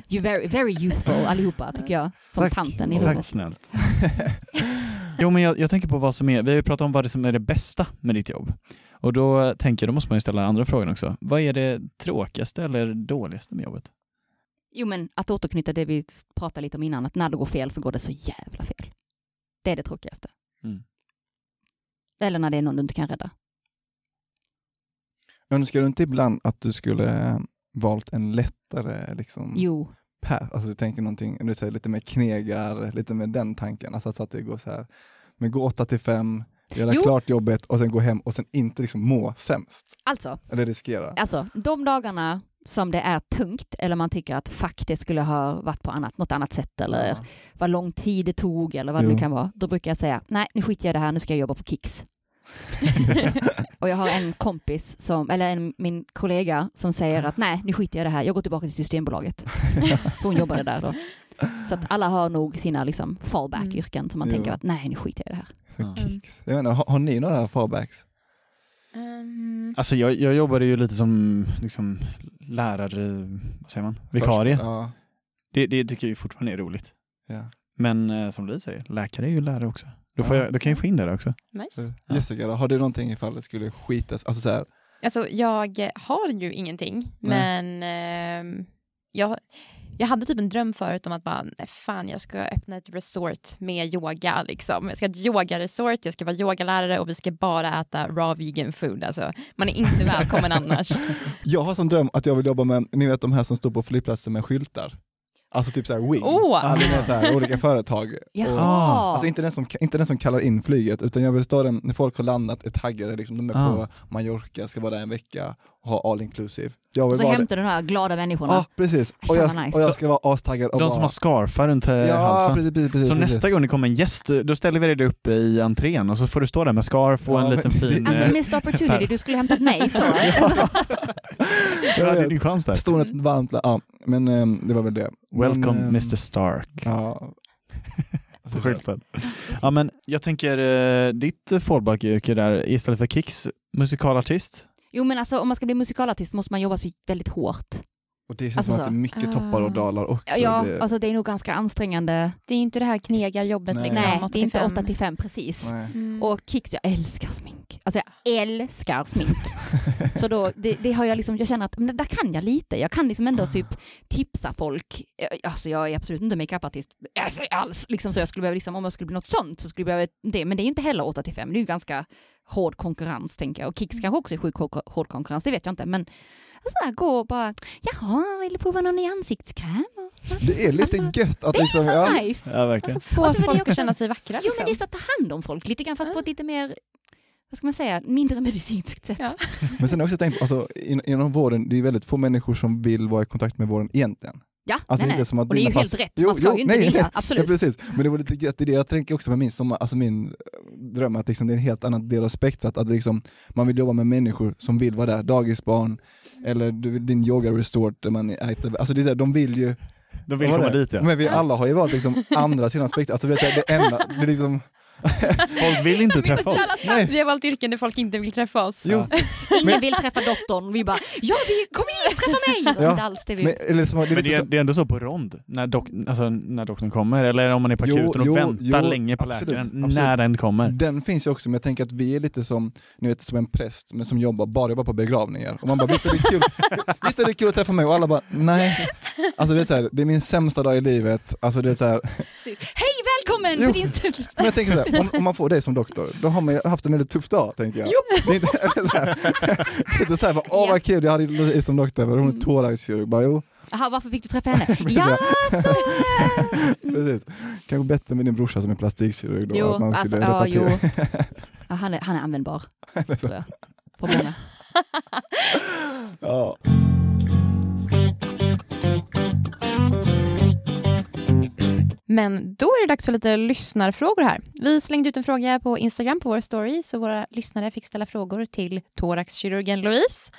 You're very, very youthful allihopa tycker jag. Som Tack. tanten i Tack. rummet. Snällt. [LAUGHS] Jo men jag, jag tänker på vad som är, vi har ju pratat om vad det som är det bästa med ditt jobb. Och då tänker jag, då måste man ju ställa andra frågan också. Vad är det tråkigaste eller dåligaste med jobbet? Jo men att återknyta det vi pratade lite om innan, att när det går fel så går det så jävla fel. Det är det tråkigaste. Mm. Eller när det är någon du inte kan rädda. Önskar du inte ibland att du skulle eh, valt en lättare liksom, Jo, path? Alltså du tänker någonting, du säger lite mer knegar, lite med den tanken. Alltså så att det går så här, men gå 8 till 5, göra Jo. klart jobbet och sen gå hem och sen inte liksom må sämst. alltså, Eller riskera. alltså de dagarna som det är tungt eller man tycker att det skulle ha varit på annat, något annat sätt eller Ja. vad lång tid det tog eller vad det Jo. nu kan vara. Då brukar jag säga nej nu skiter jag i det här, nu ska jag jobba på Kicks. [LAUGHS] och jag har en kompis, som, eller en, min kollega som säger att nej nu skiter jag i det här, jag går tillbaka till Systembolaget. [LAUGHS] Hon jobbade där då. Så att alla har nog sina liksom fallback-yrken som man Jo. tänker att nej nu skiter jag i det här. Ja. Kicks. Jag menar, har, har ni några fallbacks? Um, Alltså jag, jag jobbade ju lite som liksom, lärare, vad säger man, vikarie. Först- Ja, Det, det tycker jag ju fortfarande är roligt. ja. Men eh, som Louise säger, läkare är ju lärare också. Då, får Ja. jag, då kan jag få in det där också. nice. Så, Jessica, då, har du någonting ifall det skulle skitas? Alltså så här, Alltså jag har ju ingenting, men ehm, jag, jag hade typ en dröm förut om att bara, nej fan jag ska öppna ett resort med yoga liksom. Jag ska ha ett yogaresort, jag ska vara yogalärare och vi ska bara äta raw vegan food. Alltså, man är inte [LAUGHS] välkommen annars. jag har som dröm att jag vill jobba med, ni vet de här som står på flygplatser med skyltar. Alltså typ så här Wing, Åh! alltså med så här, olika företag. Jaha! Och, alltså inte den, som, inte den som kallar in flyget, utan jag vill stå den när folk har landat, är taggade, liksom, de är Ah. på Mallorca, ska vara där en vecka, och ha all inclusive. Jag och vill så vara hämtar du de här glada människorna. Ja, precis. Och jag, nice. och jag ska vara astaggad. Och De bara, som har scarfar runt Ja, halsen. precis, precis, precis, Så precis. nästa gång det kommer en gäst, då ställer vi dig uppe i entrén och så får du stå där med scarf och Ja, en liten fin... Alltså eh, missed opportunity, du skulle hämtat mig så. [LAUGHS] ja, det är din chans där. Stod ett varmt, ja, men ehm, det var väl det. Welcome men, ehm, Mr Stark. Ja. [LAUGHS] På skylten. [LAUGHS] Ja men jag tänker, eh, ditt fallback-yrke där, istället för Kicks, musikalartist? Jo men alltså om man ska bli musikalartist måste man jobba så väldigt hårt. Och det känns Alltså som att det är mycket toppar och dalar också. Ja, det, alltså det är nog ganska ansträngande. Det är inte det här knegarjobbet Nej. liksom. Nej, det är inte till 8 fem. till 5 precis. Mm. Och Kicks, jag älskar smink. Alltså jag älskar smink. [LAUGHS] Så då, det, det har jag liksom, jag känner att men där kan jag lite. Jag kan liksom ändå typ tipsa folk. Eh, Alltså jag är absolut inte makeupartist alltså, alls. Liksom, så jag skulle behöva, liksom, om jag skulle bli något sånt så skulle jag behöva det. Men det är ju inte heller 8 till 5. Det är ju ganska hård konkurrens tänker jag. Och Kicks kanske också är sjukt hård- hård konkurrens, det vet jag inte. Men så här, gå och bara, jaha, vill du prova någon ny ansiktskräm? Det är lite Alltså, gött att Det är liksom, så ja, nice. Ja verkligen. Få Och så vill jag folk också- att känna sig vackra Jo liksom. men det är så att ta hand om folk lite grann fast på ett lite mer, vad ska man säga, mindre medicinskt sätt. Ja. men sen har jag också tänkt alltså, in, inom vården, det är väldigt få människor som vill vara i kontakt med vården egentligen. Ja, Alltså nej, inte nej. som att Och det är ju helt pass- rätt, Jo, man ska jo, ju inte nej, vilja, nej. absolut. Ja, precis. Men det var lite gött i det. Jag tänker också med min, sommar, alltså min dröm, att liksom det är en helt annan del av spektrat. Att liksom, man vill jobba med människor som vill vara där, dagisbarn, eller du, din yoga resort där man äter, alltså det är så här, de vill ju De vill komma det? dit ja. Men vi alla har ju valt liksom andra sidan spektrat, alltså det, är det enda, det är liksom, Folk vill inte träffa oss. Nej. Vi har valt yrken där folk inte vill träffa oss. jo, [LAUGHS] Ingen vill träffa doktorn, vi bara ja, vi, kom igen, träffa mig! Ja. inte alls det vi... men, eller som, det är Men det är, det är ändå så på rond, när, dok, alltså, när doktorn kommer, eller om man är på akuten och jo, väntar jo, länge på absolut, läkaren, absolut. när den kommer. Den finns ju också, men jag tänker att vi är lite som, ni vet, som en präst men som jobbar, bara jobbar på begravningar. Och man bara, visst är det kul, visst är det kul att träffa mig? Och alla bara, nej. Alltså det är, så här, det är min sämsta dag i livet. Alltså det är så här, Hej, välkommen Jo. sällskap! men jag tänker så här, om, om man får dig som doktor, då har man haft en väldigt tuff dag, tänker jag. Det är inte, eller så här, det är inte så här, bara, åh Ja. vad kul, jag hade Louise som doktor, hon är Mm. thoraxkirurg. Bara, jo, Jaha, varför fick du träffa henne? [LAUGHS] ja, så... [LAUGHS] precis. Kanske bättre med din brorsa som är plastikkirurg då. Jo, att man alltså, skulle ja, rätta till. jo. Ja, han, är, han är användbar, [LAUGHS] tror jag. På många. Ja. Men då är det dags för lite lyssnarfrågor här. Vi slängde ut en fråga på Instagram på vår story så våra lyssnare fick ställa frågor till thoraxkirurgen Louise.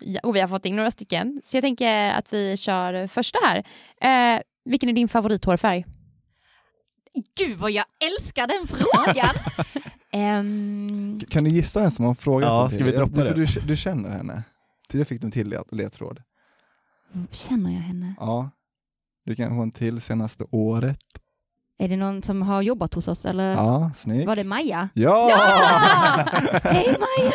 Ja, och vi har fått in några stycken, så jag tänker att vi kör första här. Eh, vilken är din favorithårfärg? Gud vad jag älskar den frågan! [LAUGHS] Ehm, Kan du gissa vem som har frågat Ja, ska vi droppa det? Du, du känner henne. Det fick du en till led- ledtråd. känner jag henne? Ja. Du kan få en till senaste året. Är det någon som har jobbat hos oss eller Ja, snyggt. var det Maja? Ja! [LAUGHS] Hej Maja!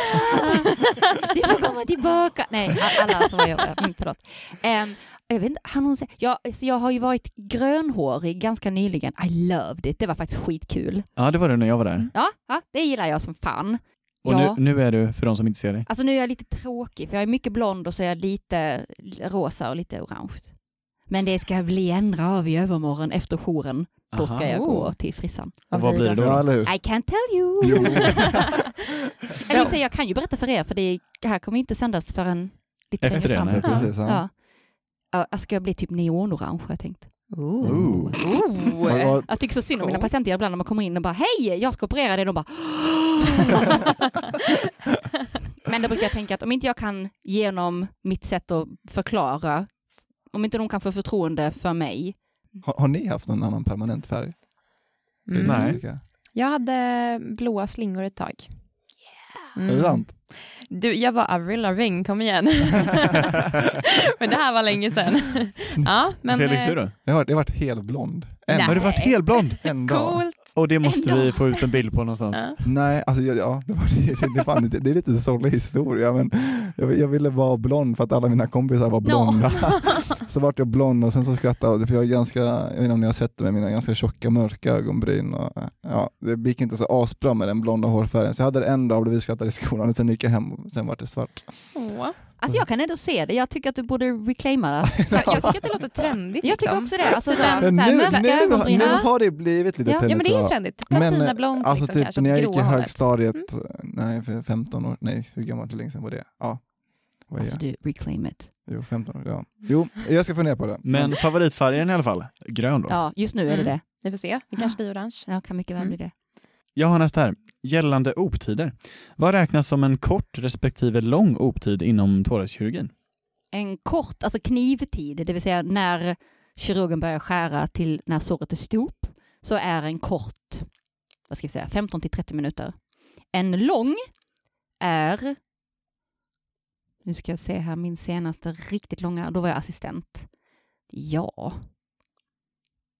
Vi får komma tillbaka. Nej, alla som har jobbat. Mm, förlåt. Ehm, jag vet inte, han hon säger, jag, så jag har ju varit grönhårig ganska nyligen. I loved it. Det var faktiskt skitkul. Ja, det var det när jag var där. Ja, ja det gillar jag som fan. Och ja. nu, nu är du, för de som inte ser dig, Alltså nu är jag lite tråkig för jag är mycket blond och så är jag lite rosa och lite orange. Men det ska bli ändra av i övermorgon efter jouren. Då ska Aha. jag gå Oh. till frissan. Och vad blir det då? Ja, eller hur? I can't tell you! Jo. [LAUGHS] Eller [LAUGHS] sig, jag kan ju berätta för er för det, här kommer ju inte sändas förrän lite Efter längre det, nej. Precis, ja. Ja. Ja, jag ska bli typ neonorange har jag tänkt. Ooh. Ooh. Vad- Jag tycker så synd om mina patienter ibland när man kommer in och bara hej, jag ska operera dig. De bara [LAUGHS] Men då brukar jag tänka att om inte jag kan genom mitt sätt att förklara, om inte de kan få förtroende för mig. Har, har ni haft någon annan permanent färg? Mm. Nej. Jag hade blåa slingor ett tag. Mm. Är det sant? Du, jag var Avril Lavigne, kom igen. [LAUGHS] men det här var länge sedan. ja, men, Felix, eh, du då? Jag har, varit- jag har varit helblond. En, Nej. Har du varit helblond? en dag. Och det måste Ändå. vi få ut en bild på någonstans. Ja. Nej, alltså jag, ja, det, var, det, det, fan, det, det är lite sorglig historia men jag, jag ville vara blond för att alla mina kompisar var blonda. [LAUGHS] så vart jag blond och sen så skrattade jag, för jag är ganska, jag vet inte om ni har sett med mina ganska tjocka mörka ögonbryn. Och, ja, det gick inte så asbra med den blonda hårfärgen så jag hade det en dag och blev skrattad i skolan och sen gick jag hem och sen vart det svart. Åh. Alltså jag kan ändå se det, jag tycker att du borde reclaima det. [LAUGHS] Jag, jag tycker att det låter [LAUGHS] trendigt. Jag tycker liksom. också det. Alltså, Typ så här- en- Men så här nu, nu, nu har det blivit lite Ja, ja, men det är trendigt. Men, Platinablont Alltså liksom, typ kanske, när jag gick i högstadiet, Mm. nej för 15 år, nej hur gammalt, hur länge sedan var det? Ja. Vad är Alltså jag? du, reclaim it. Jo, 15 år, ja. Jo, jag ska fundera på det. Men favoritfärgen i alla fall, grön då. Ja, just nu är det Mm. det. Vi får se, det kanske blir orange. Ja, kan mycket väl Mm. bli det. Jag har nästa här. Gällande optider. Vad räknas som en kort respektive lång optid inom thoraxkirurgin? En kort, alltså knivtid, det vill säga när kirurgen börjar skära till när såret är stort, så är en kort, vad ska vi säga, 15 till 30 minuter. En lång är, nu ska jag se här, min senaste riktigt långa, då var jag assistent. Ja,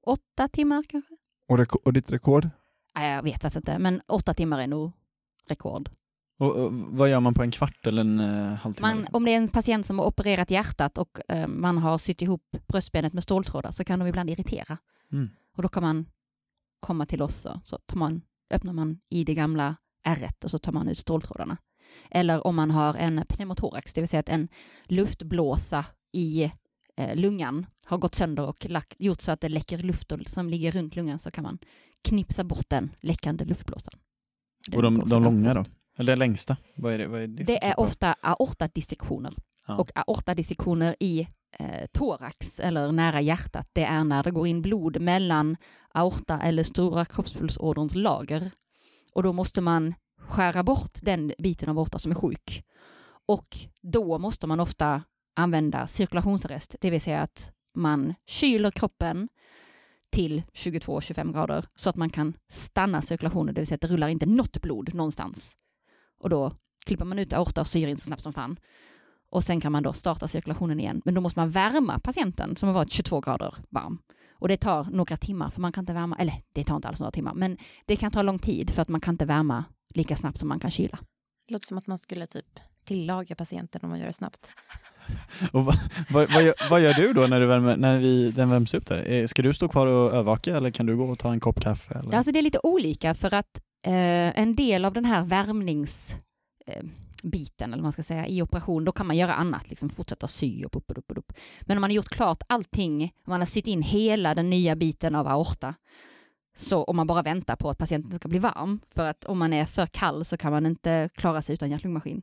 åtta timmar kanske? Och, reko- och ditt rekord? Nej, jag vet faktiskt inte, men åtta timmar är nog rekord. Och, och, vad gör man på en kvart eller en uh, halvtimme? Man, om det är en patient som har opererat hjärtat och eh, man har sytt ihop bröstbenet med ståltrådar så kan de ibland irritera. Mm. Och då kan man komma till oss och så tar man, öppnar man i det gamla ärret och så tar man ut ståltrådarna. Eller om man har en pneumotorax, det vill säga att en luftblåsa i eh, lungan har gått sönder och lagt, gjort så att det läcker luft och, som ligger runt lungan så kan man knipsa bort den läckande luftblåsan. Den Och de, de långa då? Eller den längsta? Vad är det? Vad är det, Det typ är av- ofta aortadissektioner. Ja. Och aortadissektioner i eh, thorax eller nära hjärtat, det är när det går in blod mellan aorta eller stora kroppspulsåderns lager. Och då måste man skära bort den biten av aorta som är sjuk. Och då måste man ofta använda cirkulationsarrest, det vill säga att man kyler kroppen till 22-25 grader så att man kan stanna cirkulationen, det vill säga att det rullar inte något blod någonstans. Och då klipper man ut aorta och syr in så snabbt som fan. Och sen kan man då starta cirkulationen igen. Men då måste man värma patienten som har varit 22 grader varm. Och det tar några timmar för man kan inte värma, eller det tar inte alls några timmar, men det kan ta lång tid för att man kan inte värma lika snabbt som man kan kyla. Det låter som att man skulle typ tillaga patienten om man gör det snabbt. Och vad, vad, vad, gör, vad gör du då när, du värmer, när vi, den värms upp där? Eh, Ska du stå kvar och övervaka eller kan du gå och ta en kopp kaffe? Eller? Ja, alltså det är lite olika för att eh, en del av den här värmnings eh, biten, eller vad man ska säga, i operation, då kan man göra annat, liksom fortsätta sy och upp och upp och upp. Men om man har gjort klart allting, om man har sytt in hela den nya biten av aorta, så om man bara väntar på att patienten ska bli varm, för att om man är för kall så kan man inte klara sig utan hjärt-lungmaskin.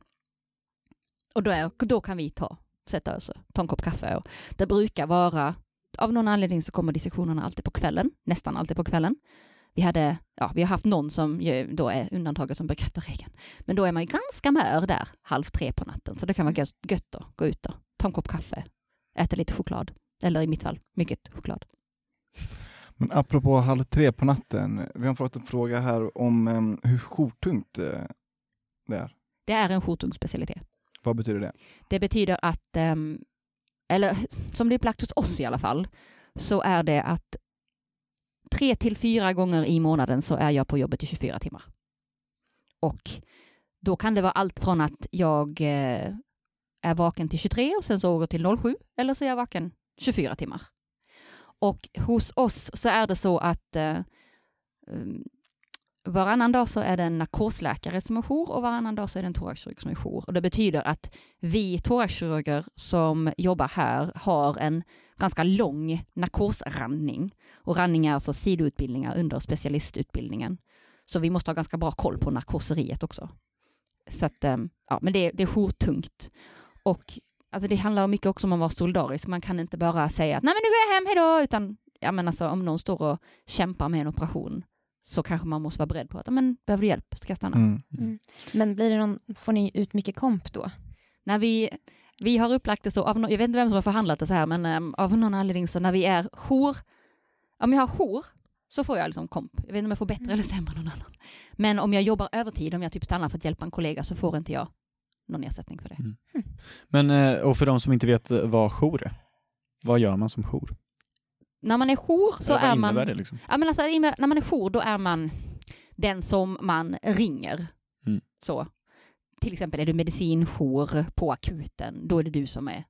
Och då, är, då kan vi ta, sätta oss och ta en kopp kaffe. Och det brukar vara, av någon anledning så kommer dissektionerna alltid på kvällen, nästan alltid på kvällen. vi hade, ja, vi har haft någon som ju då är undantaget som bekräftar regeln. Men då är man ju ganska mör där, halv tre på natten. Så det kan vara gött, att gå ut och ta en kopp kaffe, äta lite choklad. Eller i mitt fall, mycket choklad. Men apropå halv tre på natten, vi har fått en fråga här om em, hur jourtungt eh, det är. Det är en jourtung specialitet. Vad betyder det? Det betyder att, ehm, eller [LAUGHS] som det är upplagt hos oss i alla fall, så är det att tre till fyra gånger i månaden så är jag på jobbet i 24 timmar. Och då kan det vara allt från att jag eh, är vaken till 23 och sen så går till 07, eller så är jag vaken 24 timmar. Och hos oss så är det så att eh, ehm, varannan dag så är det en narkosläkare som är jour och varannan dag så är det en thoraxkirurg som är jour. Och det betyder att vi thoraxkirurger som jobbar här har en ganska lång narkosrandning. Och randning är alltså sidoutbildningar under specialistutbildningen. Så vi måste ha ganska bra koll på narkoseriet också. Så att, ehm, ja, men det, det är jourtungt. Och alltså det handlar mycket också om att vara solidarisk. Man kan inte bara säga att nej men nu går jag hem, hejdå, utan ja, men alltså, om någon står och kämpar med en operation så kanske man måste vara beredd på att, men behöver du hjälp, ska jag stanna? Mm. Men blir det någon, får ni ut mycket komp då? När vi, vi har upplagt det så, av, nå- jag vet inte vem som har förhandlat det så här, men um, av någon anledning så när vi är jour, om jag har jour så får jag liksom komp. Jag vet inte om jag får bättre eller sämre än någon annan. Men om jag jobbar övertid, om jag typ stannar för att hjälpa en kollega så får inte jag någon ersättning för det. Men, eh, och för de som inte vet vad jour är, vad gör man som jour? När man är jour så är man... det liksom? Ja, men alltså, när man är jour då är man den som man ringer. Mm. Så. Till exempel är du medicinjour på akuten, då är det du som är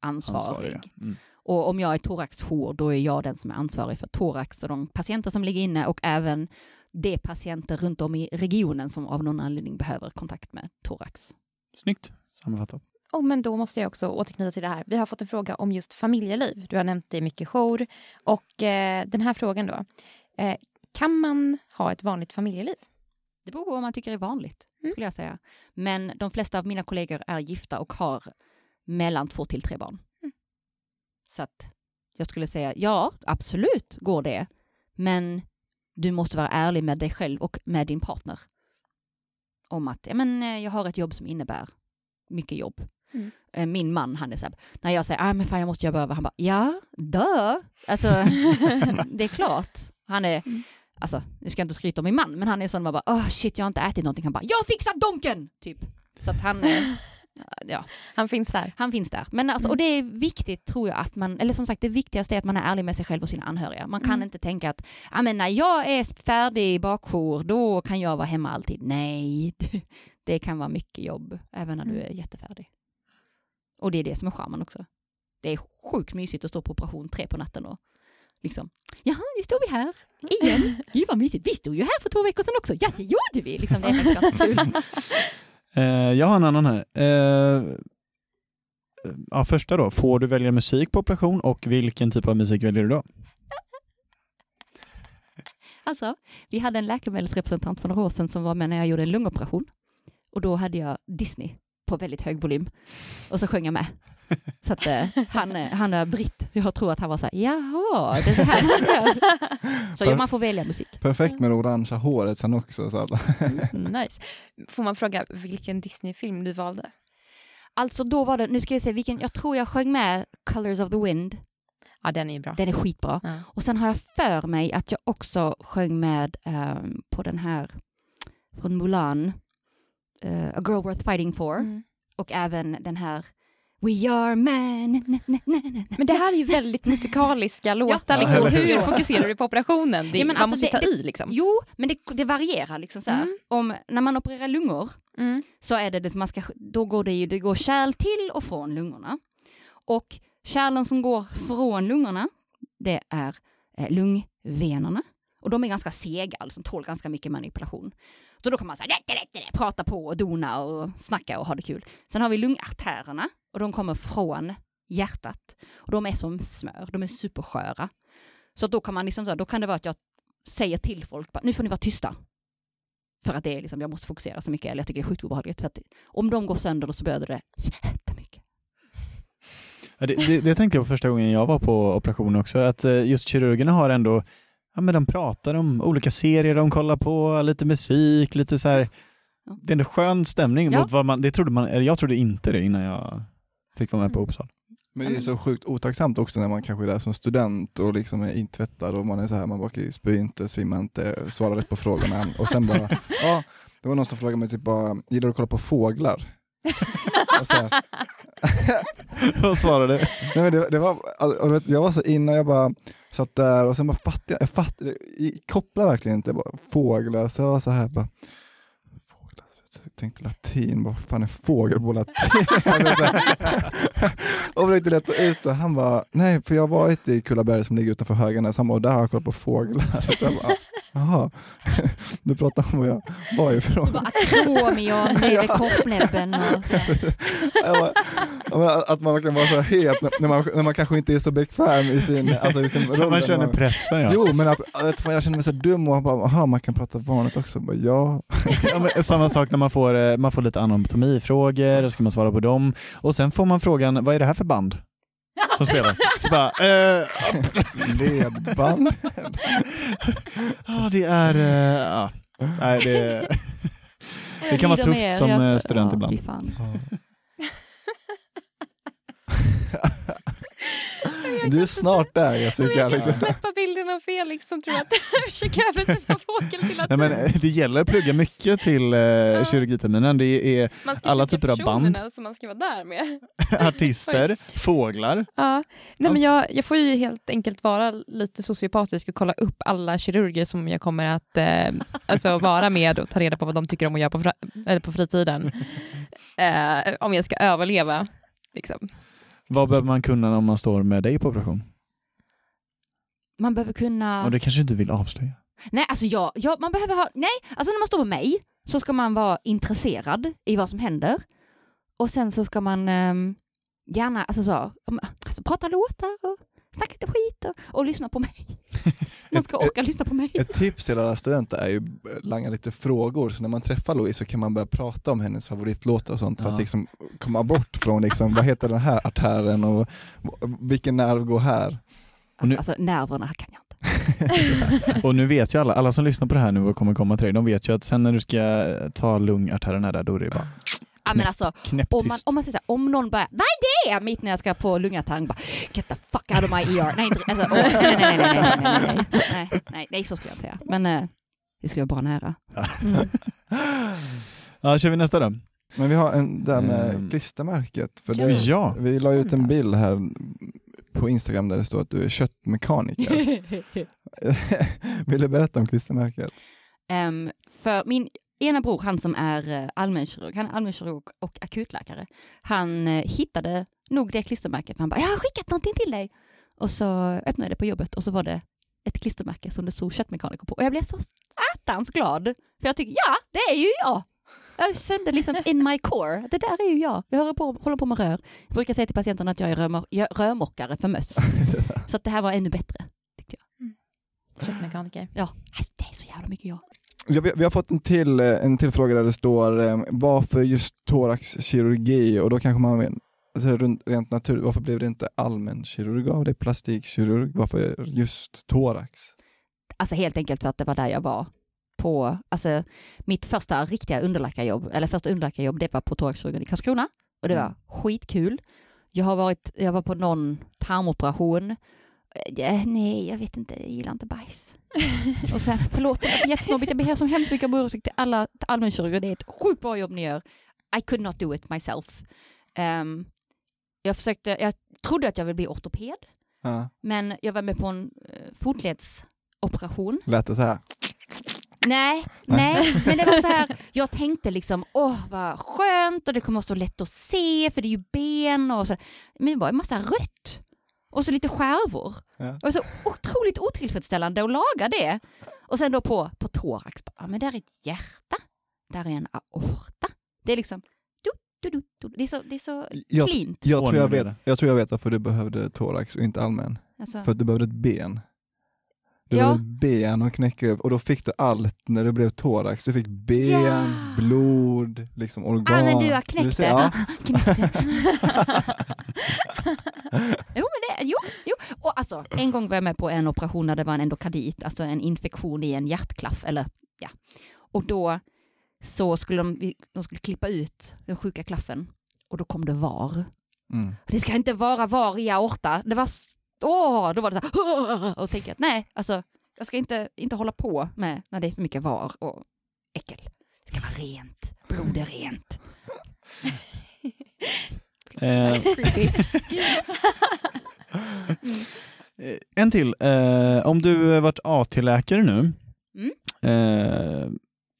ansvarig. Ansvariga. Mm. Och om jag är thoraxjour, då är jag den som är ansvarig för thorax och de patienter som ligger inne och även de patienter runt om i regionen som av någon anledning behöver kontakt med thorax. Snyggt sammanfattat. Oh, men då måste jag också återknyta till det här. Vi har fått en fråga om just familjeliv. Du har nämnt det mycket jour. Och eh, den här frågan då. Eh, kan man ha ett vanligt familjeliv? Det beror på vad man tycker är vanligt, Mm. skulle jag säga. Men de flesta av mina kollegor är gifta och har mellan två till tre barn. Mm. Så att jag skulle säga, ja, absolut går det. Men du måste vara ärlig med dig själv och med din partner. Om att, ja men eh, jag har ett jobb som innebär mycket jobb. Mm. Eh, Min man, han är så här, när jag säger, ah, men fan jag måste jobba över, han bara, ja, dö. Alltså, [LAUGHS] det är klart. Han är, Mm. alltså, nu ska jag inte skryta om min man, men han är sån, man bara, oh shit, jag har inte ätit någonting. Han bara, jag har fixat donken! Typ. Så att han, eh, ja, Han finns där. han finns där. Men alltså, Mm. och det är viktigt tror jag att man, eller som sagt det viktigaste är att man är ärlig med sig själv och sina anhöriga. Man kan Mm. inte tänka att, ja men när jag är färdig i bakjour, då kan jag vara hemma alltid. Nej, [LAUGHS] det kan vara mycket jobb, även när du Mm. är jättefärdig. Och det är det som är charmen också. Det är sjukt mysigt att stå på operation tre på natten och liksom, jaha, nu står vi här [LAUGHS] igen. Gud vad mysigt, vi stod ju här för två veckor sedan också. Ja, det gjorde vi. Liksom, det är faktiskt ganska kul. Eh, jag har en annan här. Eh, ja, första då, får du välja musik på operation och vilken typ av musik väljer du då? [LAUGHS] Alltså, vi hade en läkemedelsrepresentant för några år sedan som var med när jag gjorde en lungoperation. Och då hade jag Disney på väldigt hög volym. Och så sjöng jag med. Så att eh, han, eh, han är britt. Jag tror att han var så här, jaha, det är så här man gör. Så ja, man får välja musik. Perfekt med det orangea håret sen också. Så att, Nice. Får man fråga vilken Disney-film du valde? Alltså då var det, nu ska jag se vilken, jag tror jag sjöng med Colors of the Wind. Ja, den är ju bra. Den är skitbra. Ja. Och sen har jag för mig att jag också sjöng med ehm, på den här från Mulan, eh, A Girl Worth Fighting For. Mm. Och även den här We are men. na, na, na, na, na. Men det här är ju väldigt musikaliska [LAUGHS] låtar. Ja, liksom. hur? Fokuserar du på operationen? Det, Ja, men man alltså måste det- ta i liksom. Jo, men det, det varierar liksom så här. Mm. Om, när man opererar lungor Mm. så är det det man ska, då går det ju, det går kärl till och från lungorna. Och kärlen som går från lungorna, det är eh, lungvenerna. Och de är ganska sega, alltså tål ganska mycket manipulation. Så då kan man säga, prata på och dona och snacka och ha det kul. Sen har vi lungartärerna och de kommer från hjärtat. Och de är som smör, de är supersköra. Så då kan man liksom, så här, då kan det vara att jag säger till folk, bara, nu får ni vara tysta. För att det är liksom, jag måste fokusera så mycket, eller jag tycker det är sjukt obehagligt. För att om de går sönder då så blöder det jättemycket. Det, det, det tänkte jag på första gången jag var på operation också, att eh, just kirurgerna har ändå ja, men de pratar om olika serier de kollar på, lite musik, lite så här. Det är en skön stämning Ja. mot vad man, det trodde man, eller jag trodde inte det innan jag fick vara med på Mm. Uppsala. Men det är så sjukt otacksamt också när man kanske är där som student och liksom är intvättad och man är så här, man bara spyr inte, svimmar inte, svarar rätt på frågorna och sen bara, [LAUGHS] ja, det var någon som frågade mig typ bara, gillar du att kolla på fåglar? och så här, [LAUGHS] Vad svarade du? nej men det, det var, alltså, och du vet, jag var så innan jag bara satt där och sen bara fattade jag, jag fattade, jag kopplade verkligen inte, bara, fåglar, så jag var så här bara, fåglar, så jag tänkte latin, vad fan är fågel på latin? [LAUGHS] och försökte leta ut det, han bara, nej för jag har varit i Kullaberg som ligger utanför Höganäs, han bara, och där har jag kollat på fåglar. [LAUGHS] Så jag bara, jaha, [LAUGHS] du pratar om var jag var ifrån. Du bara akromion, vid [LAUGHS] koppnäbben och så. [LAUGHS] Att man kan vara så här het när- man, när man kanske inte är så bekväm i sin, alltså i sin roll. Man känner pressen ja. Jo, men att, att jag känner mig så dum och bara, aha, man kan prata vanligt också. Bara, ja. ja men, samma sak när man får, eh, man får lite anatomifrågor, och ska man svara på dem. Och sen får man frågan, vad är det här för band? Som spelar. Så bara, eh, Ledband. ja det är, eh, ja. Nej, det, det kan vara tufft som eh, student ibland. Du är snart där Jessica. Jag kan inte Liksom. släppa bilden av Felix som tror att [LAUGHS] jag försöker översätta fågel till att Nej, men eh, det gäller att plugga mycket till eh, [LAUGHS] kirurgiterminen. Det är alla typer av band. som man ska vara där med. [LAUGHS] artister, fåglar. Ja. Nej, men jag, jag får ju helt enkelt vara lite sociopatisk och kolla upp alla kirurger som jag kommer att eh, alltså vara med och ta reda på vad de tycker om att göra på, eller på fritiden. [LAUGHS] Eh, om jag ska överleva. Liksom. Vad behöver man kunna om man står med dig på operation? Man behöver kunna... Och det kanske du inte vill avslöja. Nej, alltså jag, jag, man behöver ha, nej, alltså när man står med mig så ska man vara intresserad i vad som händer. Och sen så ska man ehm, gärna, alltså så, alltså prata låtar och snacka lite skit och, och lyssna på mig. [LAUGHS] Man ska Ett- orka lyssna på mig. Ett tips till alla studenter är ju langa lite frågor, så när man träffar Louise så kan man börja prata om hennes favoritlåtar och sånt för Ja. att liksom komma bort från liksom, vad heter den här artären och vilken nerv går här? Och nu- Alltså nerverna kan jag inte. Och nu vet ju alla, alla som lyssnar på det här nu och kommer komma till dig, de vet ju att sen när du ska eh, ta lungartärerna där, då är det bara Ja, men alltså, om man, om man säger så här, om någon börjar, vad är det? Mitt när jag ska på lungatang, bara get the fuck out of my ear. Nej, inte, alltså, nej, nej, nej, nej, nej, nej, nej, nej, nej, så skulle jag inte säga. Men eh, det skulle vara bra nära. Mm. Ja, kör vi nästa då? Men vi har en där med Ehm. klistermärket. För Ja. det, Ja. Vi la ut en bild här på Instagram där det står att du är köttmekaniker. [LAUGHS] Vill du berätta om klistermärket? Ehm, för min ena bror, han som är eh, allmänkirurg, han är allmänkirurg och akutläkare, han eh, hittade nog det klistermärket. Han bara, jag har skickat någonting till dig. Och så öppnade jag det på jobbet och så var det ett klistermärke som det stod köttmekaniker på. Och jag blev så satans glad. För jag tycker, ja, det är ju jag. Jag kände liksom in my core, det där är ju jag. Jag håller på, håller på med rör. Jag brukar säga till patienterna att jag är rörmokare för möss. [LAUGHS] Så att det här var ännu bättre. Tyckte jag. Köttmekaniker. Ja, alltså, det är så jävla mycket jag. Ja, vi, vi har fått en till, eh, en till fråga där det står eh, varför just thoraxkirurgi och då kanske man alltså rent, naturligt, varför blev det inte allmänkirurg av det, plastikkirurg, varför just thorax? Alltså helt enkelt för att det var där jag var på, alltså mitt första riktiga underläkarjobb, eller första underläkarjobb, det var på thoraxkirurgen i Karlskrona och det var Mm. skitkul. Jag har varit, jag var på någon tarmoperation. Eh, nej, jag vet inte, jag gillar inte bajs. [LAUGHS] och sen, förlåt, det var jättesnobbigt, jag ber så hemskt mycket om ursäkt till alla allmänkirurger, det är ett sjukt bra jobb ni gör. I could not do it myself. Ehm, jag försökte, jag trodde att jag ville bli ortoped, Ja. men jag var med på en uh, fotledsoperation. Lät det så här? Nej, nej, men det var så här, jag tänkte liksom, åh vad skönt och det kommer att stå lätt att se för det är ju ben och så. Men det var en massa rött och så lite skärvor. Ja. Var så otroligt otillfredsställande att laga det. Och sen då på, på thorax, ja men där är ett hjärta, där är en aorta. Det är liksom, du, du, du, du. Det är så, det är så Jag, cleant. jag, tror jag, och vet, jag tror jag vet varför du behövde thorax och inte allmän. Alltså, För att du behövde ett ben. Du Ja. ett ben att knäcka upp och då fick du allt när du blev thorax. Du fick ben, Ja. blod, liksom organ. Ja men du har [LAUGHS] knäckt det. Ja. knäckt det. jo men det, jo, jo. Och alltså, en gång var jag med på en operation där det var en endokardit, alltså en infektion i en hjärtklaff, eller ja. Och då så skulle de, de skulle klippa ut den sjuka klaffen och då kom det var. Mm. Det ska inte vara var i aorta. Det var, åh, då var det så här, och tänkte att nej, alltså jag ska inte, inte hålla på med när det är för mycket var och äckel. Det ska vara rent, blod är rent. [LAUGHS] Eh. [LAUGHS] Eh, En till. Eh, om du varit AT-läkare nu, Mm. eh,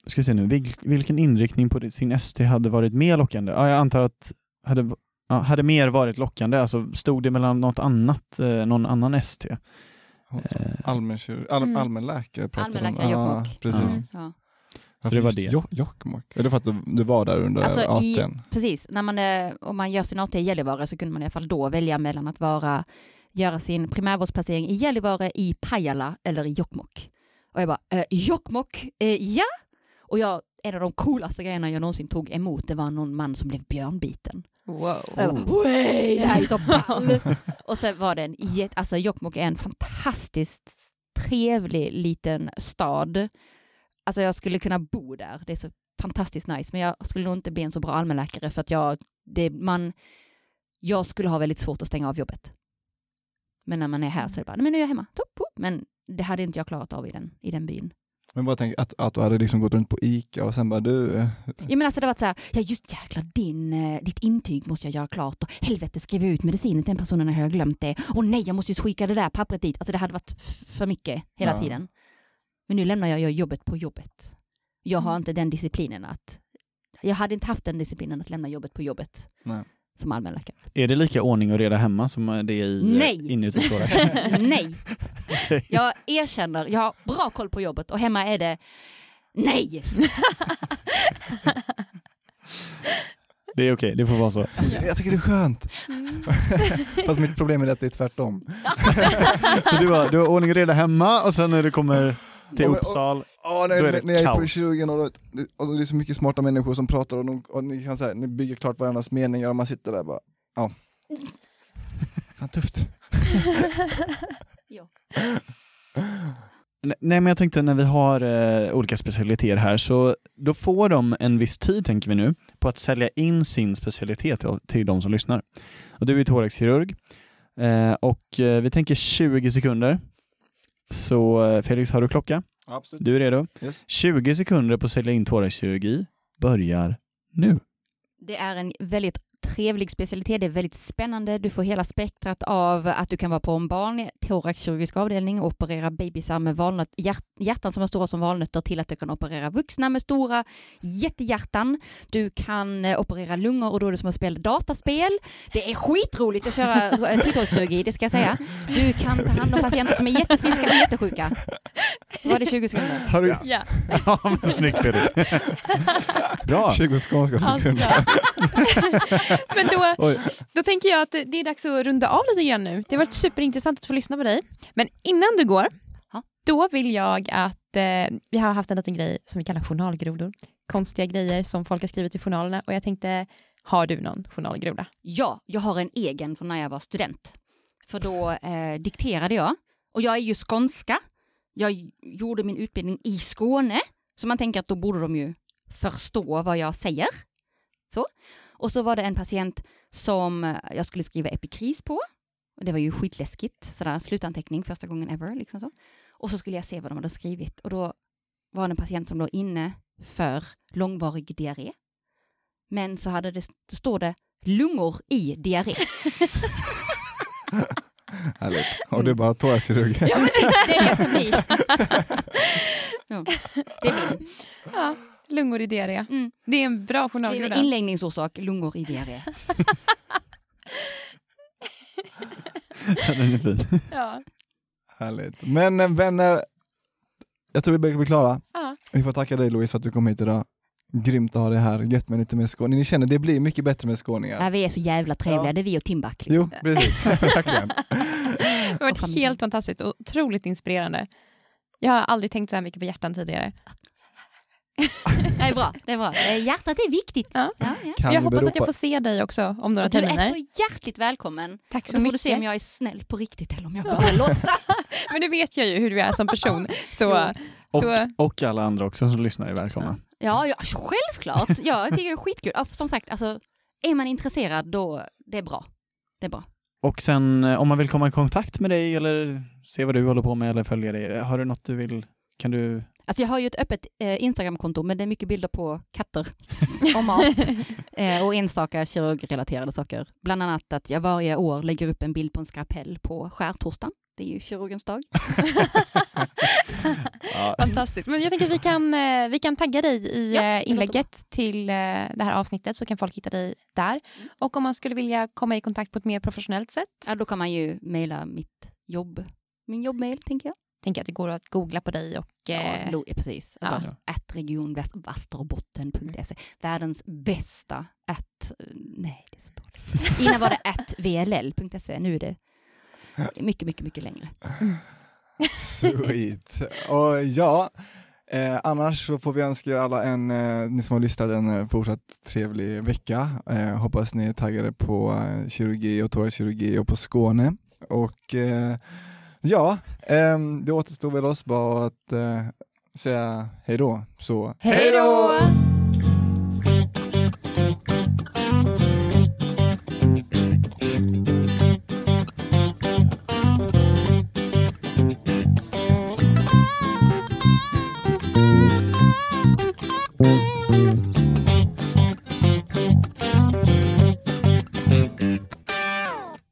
ska vi se nu, vil, vilken inriktning på sin ST hade varit mer lockande? Ja, jag antar att hade, ja, hade mer varit lockande, alltså stod det mellan något annat, eh, någon annan ST? Eh, Allmänkirurg, all, Mm. allmänläkare pratar de om. Allmänläkare, Ja, Jokkmokk. precis. Mm. Ja. Så det var det. Jo, Jokkmokk. Är det för att du, var där under Alltså, ATn? Precis, när man, eh, om man gör sin AT i Gällivare så kunde man i alla fall då välja mellan att vara, göra sin primärvårdsplacering i Gällivare, i Pajala eller i Jokkmokk. Och jag bara, eh, Jokkmokk, eh, ja! Och jag, en av de coolaste grejerna jag någonsin tog emot, det var någon man som blev björnbiten. Wow. Och jag bara, "Wey, det här är så [LAUGHS] ball! och sen var det en, jätte- alltså Jokkmokk är en fantastiskt trevlig liten stad. Alltså jag skulle kunna bo där, det är så fantastiskt nice, men jag skulle nog inte bli en så bra allmänläkare för att jag, det, man, jag skulle ha väldigt svårt att stänga av jobbet. Men när man är här så är det bara, nej men nu är jag hemma, topp. men det hade inte jag klarat av i den, i den byn. Men bara tänk att, att du hade liksom gått runt på ICA och sen bara du, eh, Ja men alltså det var så här, ja just jäklar din, eh, ditt intyg måste jag göra klart och helvete skriva ut medicinen till den personen när jag har glömt det. Och nej jag måste ju skicka det där pappret dit. Alltså det hade varit för mycket hela Ja. tiden. Men nu lämnar jag jobbet på jobbet. Jag har Mm. inte den disciplinen att, jag hade inte haft den disciplinen att lämna jobbet på jobbet nej. Som allmänläkare. Är det lika ordning och reda hemma som det är i, Nej. inuti thorax? [LAUGHS] nej, Okej. jag erkänner, jag har bra koll på jobbet och hemma är det nej. [LAUGHS] Det är okej, det får vara så. Jag tycker det är skönt. Mm. [LAUGHS] Fast mitt problem är att det är tvärtom. Så du har, du har ordning och reda hemma och sen när du kommer till men- Uppsal, Då är när, det när jag är på kaos. kirurgen och, det- och det är så mycket smarta människor som pratar och, de, och ni kan säga, ni bygger klart varandras meningar och man sitter där och bara, ja. [LAUGHS] Fan tufft. Ja. Nej men jag tänkte när vi har eh, olika specialiteter här så då får de en viss tid tänker vi nu på att sälja in sin specialitet till, till de som lyssnar. Och du är thoraxkirurg eh, och eh, vi tänker 20 sekunder. Så eh, Felix, har du klocka? Absolut. Du är redo? Yes. 20 sekunder på att sälja in thoraxkirurgi börjar nu. Det är en väldigt trevlig specialitet, det är väldigt spännande. Du får hela spektrat av att du kan vara på en barn thoraxkirurgisk avdelning och operera bebisar med valnöt, hjärt, hjärtan som är stora som valnötter till att du kan operera vuxna med stora jättehjärtan. Du kan eh, operera lungor och då är det som att spela dataspel. Det är skitroligt att köra eh, titthålskirurgi, det ska jag säga. Du kan ta hand om patienter som är jättefriska och jättesjuka. Var det 20 sekunder? Har du... Ja, Ja, men snyggt Felix. [LAUGHS] Bra. 20 skånska sekunder. [LAUGHS] Men då, Oj. då tänker jag att det är dags att runda av lite grann nu. Det har varit superintressant att få lyssna på dig. Men innan du går, då vill jag att eh, vi har haft en liten grej som vi kallar journalgrodor. Konstiga grejer som folk har skrivit i journalerna och jag tänkte, har du någon journalgroda? Ja, jag har en egen från när jag var student. För då eh, dikterade jag. Och jag är ju skånska. Jag gjorde min utbildning i Skåne. Så man tänker att då borde de ju förstå vad jag säger. Så. Och så var det en patient som eh, jag skulle skriva epikris på. Och det var ju skitläskigt. Sådär slutanteckning första gången ever. Liksom så. Och så skulle jag se vad de hade skrivit. Och då var det en patient som låg inne för långvarig diarré. Men så hade det, då står det lungor i diarré. [LAUGHS] Härligt. Och du är bara thoraxkirurg. Ja, det är det jag ska bli. Ja, det är min. Ja, lungor i diarré. Mm. Det är en bra Det är journalgroda. en inläggningsorsak, lungor i diarré. [LAUGHS] Den är fin. [LAUGHS] Ja. Härligt. Men eh, vänner, jag tror vi börjar bli klara. Ja. Vi får tacka dig Louise för att du kom hit idag. Grymt att ha dig här, gött med lite mer skåning. Ni känner, det blir mycket bättre med skåningar. Ja, vi är så jävla trevliga, Ja. det är vi och Timbuk. Liksom. Jo, precis. [LAUGHS] Verkligen. Det har varit helt fantastiskt och otroligt inspirerande. Jag har aldrig tänkt så här mycket på hjärtan tidigare. [LAUGHS] Det är bra, det är bra. Eh, Hjärtat är viktigt. Ja. Ja, ja. Jag hoppas att jag får se dig också om några Du är terminer. så hjärtligt välkommen. Tack så då får mycket. du se om jag är snäll på riktigt eller om jag bara [LAUGHS] låtsas. [LAUGHS] Men nu vet jag ju hur du är som person. Så. Och, då, och alla andra också som lyssnar är välkomna. Ja, ja, självklart. Ja, jag tycker det är skitkul. Som sagt, alltså, är man intresserad då, det är bra. Det är bra. Och sen eh, om man vill komma i kontakt med dig eller se vad du håller på med eller följa dig, har du något du vill, kan du? Alltså jag har ju ett öppet eh, Instagramkonto, men det är mycket bilder på katter [LAUGHS] och mat eh, och enstaka kirurgrelaterade saker. Bland annat att jag varje år lägger upp en bild på en skalpell på skärtorsdagen. Det är ju kirurgens dag. [LAUGHS] Fantastiskt. Men jag tänker att vi kan, eh, vi kan tagga dig i Ja, eh, inlägget till eh, det här avsnittet så kan folk hitta dig där. Och om man skulle vilja komma i kontakt på ett mer professionellt sätt, Ja, då kan man ju mejla mitt jobb, min jobbmail tänker jag. Tänker att det går att googla på dig och eh, Ja, lo- ja, precis. Alltså, Ja. Att regionvästerbotten.se. Världens bästa att... Nej, det är så dåligt. [LAUGHS] Innan var det att vll.se. Nu är det mycket, mycket, mycket längre. Sweet. Och ja, eh, annars så får vi önska er alla en, eh, ni som har lyssnat, en eh, fortsatt trevlig vecka. Eh, hoppas ni är taggade på eh, kirurgi och thoraxkirurgi och på Skåne. Och eh, ja, ehm, det återstår väl oss bara att eh, säga hej då. Så Hej då!